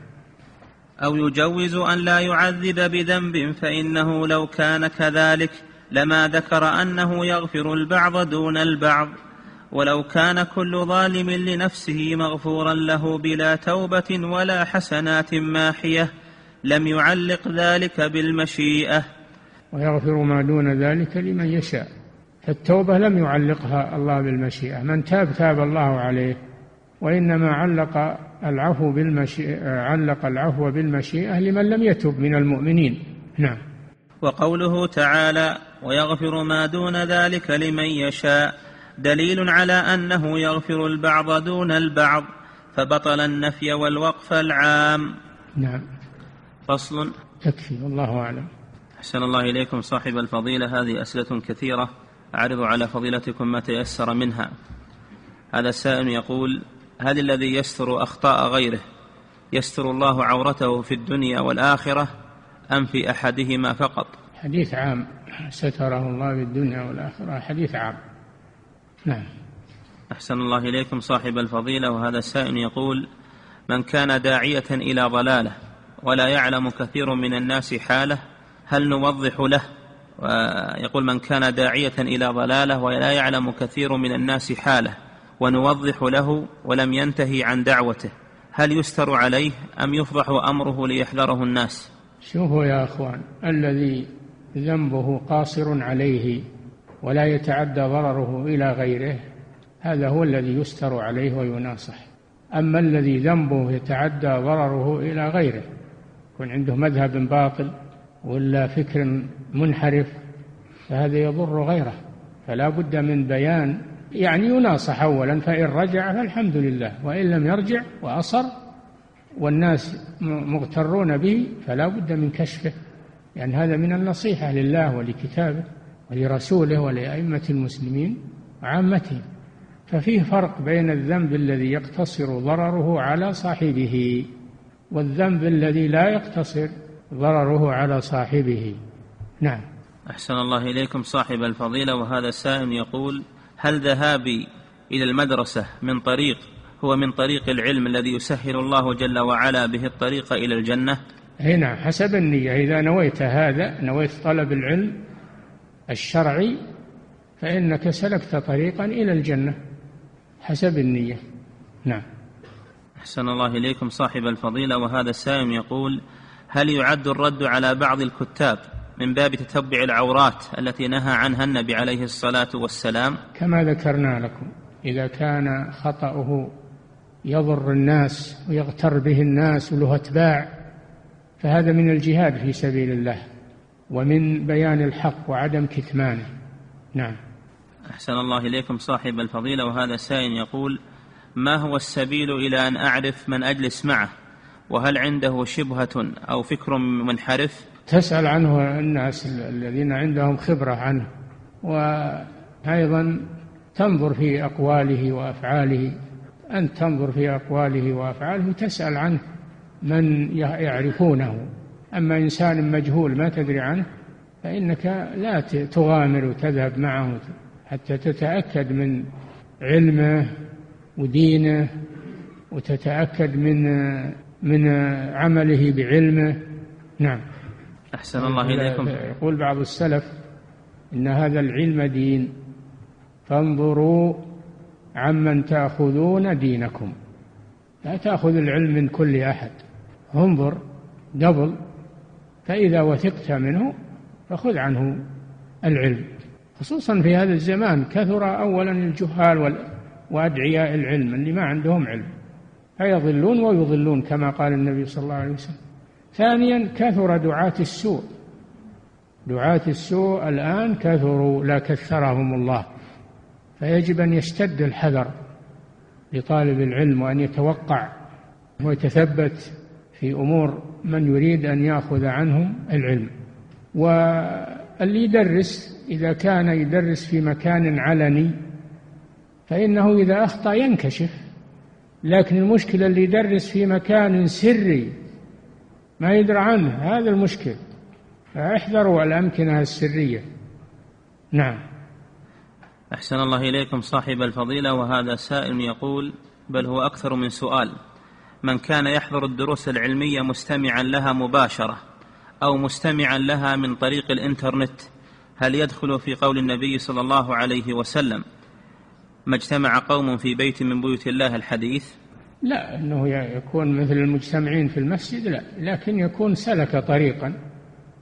أو يجوز أن لا يعذب بذنب فإنه لو كان كذلك لما ذكر أنه يغفر البعض دون البعض. ولو كان كل ظالم لنفسه مغفورا له بلا توبة ولا حسنات ماحية لم يعلق ذلك بالمشيئة. ويغفر ما دون ذلك لمن يشاء. فالتوبة لم يعلقها الله بالمشيئة. من تاب تاب الله عليه وإنما علق العفو بالمشيئة علق العفو بالمشيئة لمن لم يتب من المؤمنين. نعم. وقوله تعالى ويغفر ما دون ذلك لمن يشاء دليل على أنه يغفر البعض دون البعض فبطل النفي والوقف العام. نعم. فصل. يكفي والله أعلم. أحسن الله إليكم صاحب الفضيلة. هذه أسئلة كثيرة. أعرض على فضيلتكم ما تيسر منها. هذا السائل يقول هل الذي يستر أخطاء غيره يستر الله عورته في الدنيا والآخرة أم في أحدهما فقط؟ حديث عام. ستره الله في الدنيا والآخرة. حديث عام. نعم. أحسن الله إليكم صاحب الفضيلة. وهذا السائل يقول من كان داعية إلى ضلالة ولا يعلم كثير من الناس حاله هل نوضح له؟ ويقول من كان داعية إلى ضلالة ولا يعلم كثير من الناس حاله ونوضح له ولم ينتهي عن دعوته. هل يستر عليه أم يفضح أمره ليحذره الناس؟ شوفوا يا أخوان الذي ذنبه قاصر عليه ولا يتعدى ضرره إلى غيره هذا هو الذي يستر عليه ويناصح. أما الذي ذنبه يتعدى ضرره إلى غيره يكون عنده مذهب باطل ولا فكر منحرف فهذا يضر غيره فلا بد من بيان. يعني يناصح أولا فإن رجع فالحمد لله وإن لم يرجع وأصر والناس مغترون به فلا بد من كشفه. يعني هذا من النصيحة لله ولكتابه ولرسوله ولأئمة المسلمين وعامتهم ففيه فرق بين الذنب الذي يقتصر ضرره على صاحبه والذنب الذي لا يقتصر ضرره على صاحبه. نعم. أحسن الله إليكم صاحب الفضيلة وهذا سائل يقول هل ذهابي إلى المدرسة من طريق هو من طريق العلم الذي يسهل الله جل وعلا به الطريق إلى الجنة؟ هنا نعم، حسب النية. إذا نويت هذا نويت طلب العلم الشرعي فإنك سلكت طريقا إلى الجنة حسب النية. نعم. أحسن الله إليكم صاحب الفضيلة وهذا السائل يقول هل يعد الرد على بعض الكتاب من باب تتبع العورات التي نهى عنها النبي عليه الصلاة والسلام؟ كما ذكرنا لكم إذا كان خطأه يضر الناس ويغتر به الناس وله أتباع فهذا من الجهاد في سبيل الله ومن بيان الحق وعدم كتمانه. نعم. أحسن الله إليكم صاحب الفضيلة وهذا سائل يقول ما هو السبيل إلى أن أعرف من أجلس معه؟ وهل عنده شبهة أو فكر منحرف؟ تسأل عنه الناس الذين عندهم خبرة عنه وأيضا تنظر في أقواله وأفعاله. أنت تنظر في أقواله وأفعاله وتسأل عنه من يعرفونه. أما إنسان مجهول ما تدري عنه فإنك لا تغامر وتذهب معه حتى تتأكد من علمه ودينه وتتأكد من من عمله بعلمه. نعم. أحسن الله إليكم. يقول بعض السلف إن هذا العلم دين. فانظروا عمن تأخذون دينكم. لا تأخذ العلم من كل أحد. انظر قبل فإذا وثقت منه فخذ عنه العلم. خصوصا في هذا الزمان كثر أولا الجهال وأدعياء العلم اللي ما عندهم علم. فيضلون ويضلون كما قال النبي صلى الله عليه وسلم. ثانيا كثر دعاة السوء. دعاة السوء الآن كثروا لا كثرهم الله. فيجب أن يشتد الحذر لطالب العلم وأن يتوقع ويتثبت في أمور من يريد أن يأخذ عنهم العلم. واللي يدرس إذا كان يدرس في مكان علني فإنه إذا أخطأ ينكشف. لكن المشكلة اللي يدرس في مكان سري ما يدرى عنه هذا المشكل. فاحذروا الأمكنة السرية. نعم. أحسن الله إليكم صاحب الفضيلة وهذا سائل يقول بل هو أكثر من سؤال. من كان يحضر الدروس العلمية مستمعا لها مباشرة أو مستمعا لها من طريق الإنترنت هل يدخل في قول النبي صلى الله عليه وسلم ما اجتمع قوم في بيت من بيوت الله الحديث؟ لا أنه يكون مثل المجتمعين في المسجد لا. لكن يكون سلك طريقا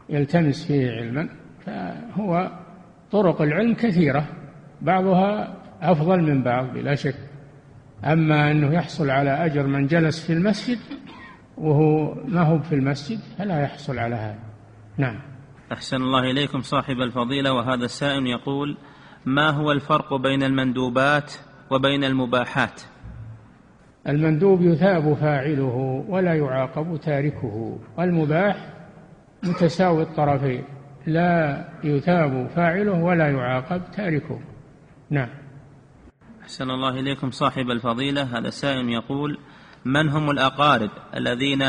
يلتمس فيه علما فهو طرق العلم كثيرة بعضها أفضل من بعض بلا شك. أما أنه يحصل على أجر من جلس في المسجد وهو ما هو في المسجد فلا يحصل على هذا. نعم. أحسن الله إليكم صاحب الفضيلة وهذا السائل يقول ما هو الفرق بين المندوبات وبين المباحات؟ المندوب يثاب فاعله ولا يعاقب تاركه والمباح متساوي الطرفين لا يثاب فاعله ولا يعاقب تاركه. نعم. أحسن الله إليكم صاحب الفضيلة. هذا سائل يقول من هم الأقارب الذين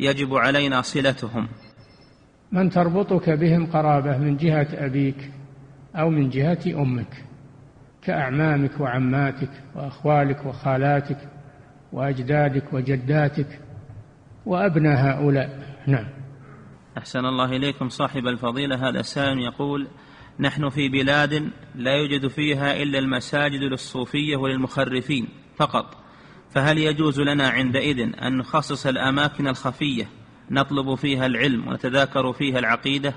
يجب علينا صلتهم؟ من تربطك بهم قرابة من جهة أبيك؟ أو من جهة أمك كأعمامك وعماتك وأخوالك وخالاتك وأجدادك وجداتك وأبناء هؤلاء. نعم. أحسن الله إليكم صاحب الفضيلة. هذا سائل يقول نحن في بلاد لا يوجد فيها إلا المساجد للصوفية وللمخرفين فقط فهل يجوز لنا عندئذ أن نخصص الأماكن الخفية نطلب فيها العلم ونتذاكر فيها العقيدة؟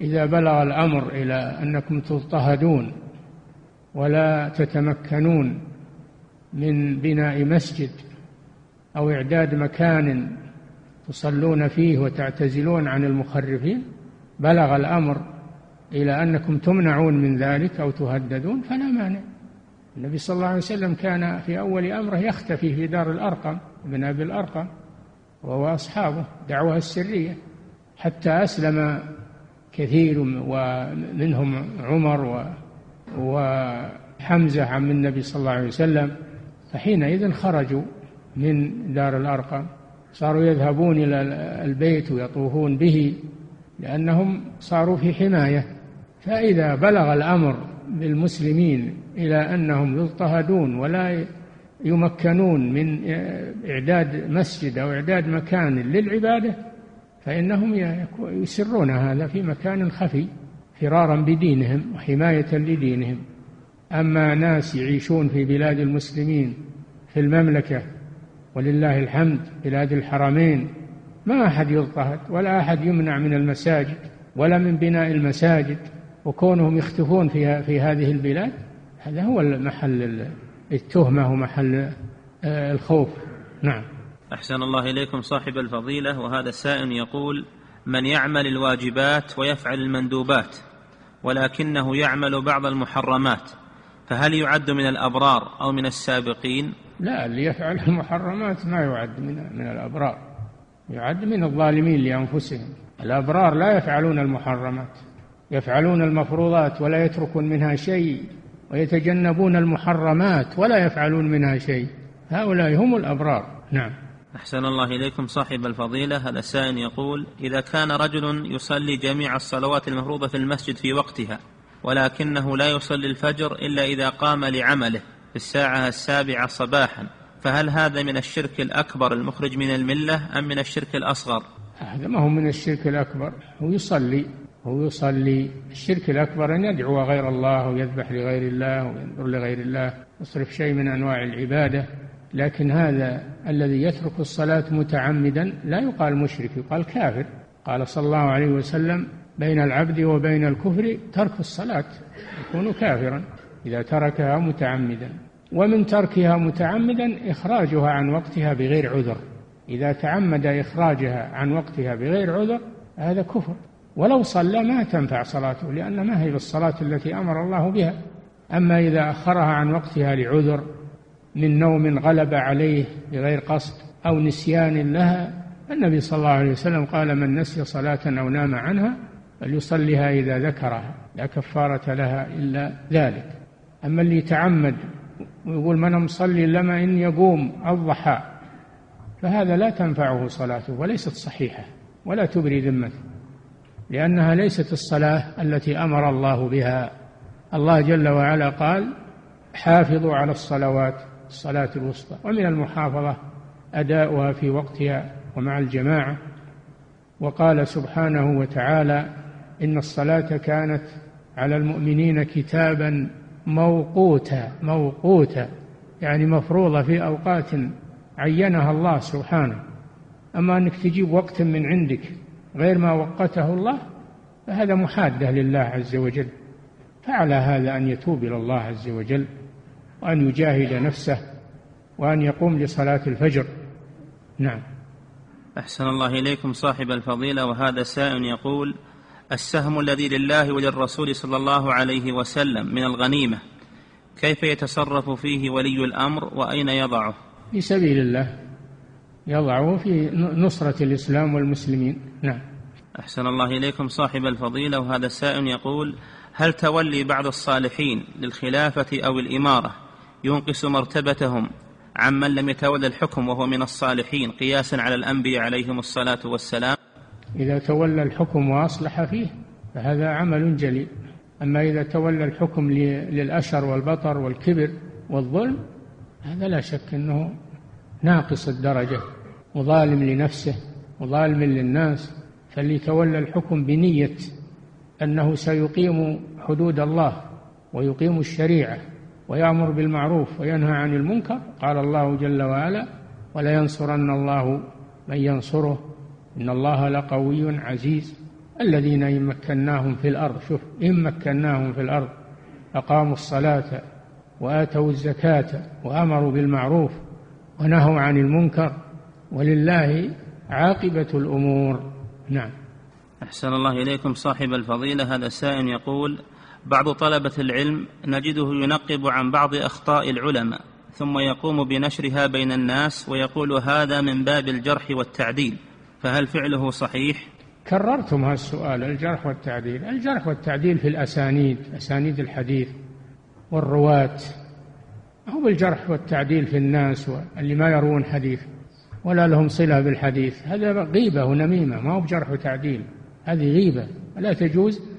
إذا بلغ الأمر إلى أنكم تضطهدون ولا تتمكنون من بناء مسجد أو إعداد مكان تصلون فيه وتعتزلون عن المخرفين بلغ الأمر إلى أنكم تمنعون من ذلك أو تهددون فلا مانع. النبي صلى الله عليه وسلم كان في أول أمره يختفي في دار الأرقم ابن أبي الأرقم وهو أصحابه دعوة السرية حتى أسلم كثير ومنهم عمر وحمزة عم النبي صلى الله عليه وسلم. فحينئذ خرجوا من دار الأرقم. صاروا يذهبون إلى البيت ويطوفون به لأنهم صاروا في حماية. فإذا بلغ الأمر بالمسلمين إلى أنهم يضطهدون ولا يمكنون من إعداد مسجد أو إعداد مكان للعبادة فإنهم يسرون هذا في مكان خفي فرارا بدينهم وحماية لدينهم. أما ناس يعيشون في بلاد المسلمين في المملكة ولله الحمد بلاد الحرمين ما أحد يضطهد ولا أحد يمنع من المساجد ولا من بناء المساجد وكونهم يختفون في في هذه البلاد هذا هو محل التهمة ومحل آه، الخوف. نعم. أحسن الله إليكم صاحب الفضيلة وهذا السائل يقول من يعمل الواجبات ويفعل المندوبات ولكنه يعمل بعض المحرمات فهل يعد من الأبرار أو من السابقين؟ لا اللي يفعل المحرمات ما يعد من, من الأبرار يعد من الظالمين لأنفسهم. الأبرار لا يفعلون المحرمات يفعلون المفروضات ولا يتركون منها شيء ويتجنبون المحرمات ولا يفعلون منها شيء. هؤلاء هم الأبرار. نعم. أحسن الله إليكم صاحب الفضيلة. هذا السائل يقول إذا كان رجل يصلي جميع الصلوات المفروضة في المسجد في وقتها ولكنه لا يصلي الفجر إلا إذا قام لعمله في الساعة السابعة صباحا فهل هذا من الشرك الأكبر المخرج من الملة أم من الشرك الأصغر؟ هذا ما هو من الشرك الأكبر. هو يصلي هو يصلي. الشرك الأكبر أن يدعو غير الله ويذبح لغير الله وينظر لغير الله يصرف شيء من أنواع العبادة. لكن هذا الذي يترك الصلاة متعمدا لا يقال مشرك يقال كافر. قال صلى الله عليه وسلم بين العبد وبين الكفر ترك الصلاة يكون كافرا إذا تركها متعمدا. ومن تركها متعمدا إخراجها عن وقتها بغير عذر. إذا تعمد إخراجها عن وقتها بغير عذر هذا كفر. ولو صلى ما تنفع صلاته لأن ما هي بالصلاة التي أمر الله بها. أما إذا أخرها عن وقتها لعذر من نوم غلب عليه بغير قصد أو نسيان لها النبي صلى الله عليه وسلم قال من نسي صلاة أو نام عنها فليصليها إذا ذكرها لا كفارة لها إلا ذلك. أما اللي يتعمد ويقول من مصلي لما إن يقوم الضحى. فهذا لا تنفعه صلاته وليست صحيحة ولا تبري ذمته لأنها ليست الصلاة التي أمر الله بها. الله جل وعلا قال حافظوا على الصلوات الصلاة الوسطى ومن المحافظة أداؤها في وقتها ومع الجماعة. وقال سبحانه وتعالى إن الصلاة كانت على المؤمنين كتابا موقوتا موقوتا يعني مفروضة في أوقات عينها الله سبحانه. أما أنك تجيب وقت من عندك غير ما وقته الله فهذا محادة لله عز وجل. فعلى هذا أن يتوب إلى الله عز وجل. وأن يجاهد نفسه وأن يقوم لصلاة الفجر. نعم. أحسن الله إليكم صاحب الفضيلة وهذا سائل يقول السهم الذي لله وللرسول صلى الله عليه وسلم من الغنيمة كيف يتصرف فيه ولي الأمر وأين يضعه؟ في سبيل الله يضعه في نصرة الإسلام والمسلمين. نعم. أحسن الله إليكم صاحب الفضيلة وهذا السائل يقول هل تولي بعض الصالحين للخلافة أو الإمارة؟ ينقص مرتبتهم عمن لم يتولى الحكم وهو من الصالحين قياسا على الأنبياء عليهم الصلاة والسلام. إذا تولى الحكم وأصلح فيه فهذا عمل جليل. أما إذا تولى الحكم للأشر والبطر والكبر والظلم هذا لا شك أنه ناقص الدرجة. وظالم لنفسه وظالم للناس. فاللي تولى الحكم بنية أنه سيقيم حدود الله ويقيم الشريعة. ويأمر بالمعروف وينهى عن المنكر. قال الله جل وعلا ولينصرن الله من ينصره. إن الله لقوي عزيز. الذين إن مكناهم في الأرض. شوف إن مكناهم في الأرض أقاموا الصلاة وآتوا الزكاة وأمروا بالمعروف ونهوا عن المنكر. ولله عاقبة الأمور. نعم. أحسن الله إليكم صاحب الفضيلة. هذا سائل يقول بعض طلبة العلم نجده ينقب عن بعض أخطاء العلماء ثم يقوم بنشرها بين الناس ويقول هذا من باب الجرح والتعديل فهل فعله صحيح؟ كررتم هذا السؤال الجرح والتعديل الجرح والتعديل في الأسانيد أسانيد الحديث والرواة هو بالجرح والتعديل في الناس اللي ما يروون حديث ولا لهم صلة بالحديث هذا غيبة ونميمة ما هو بجرح وتعديل هذه غيبة لا تجوز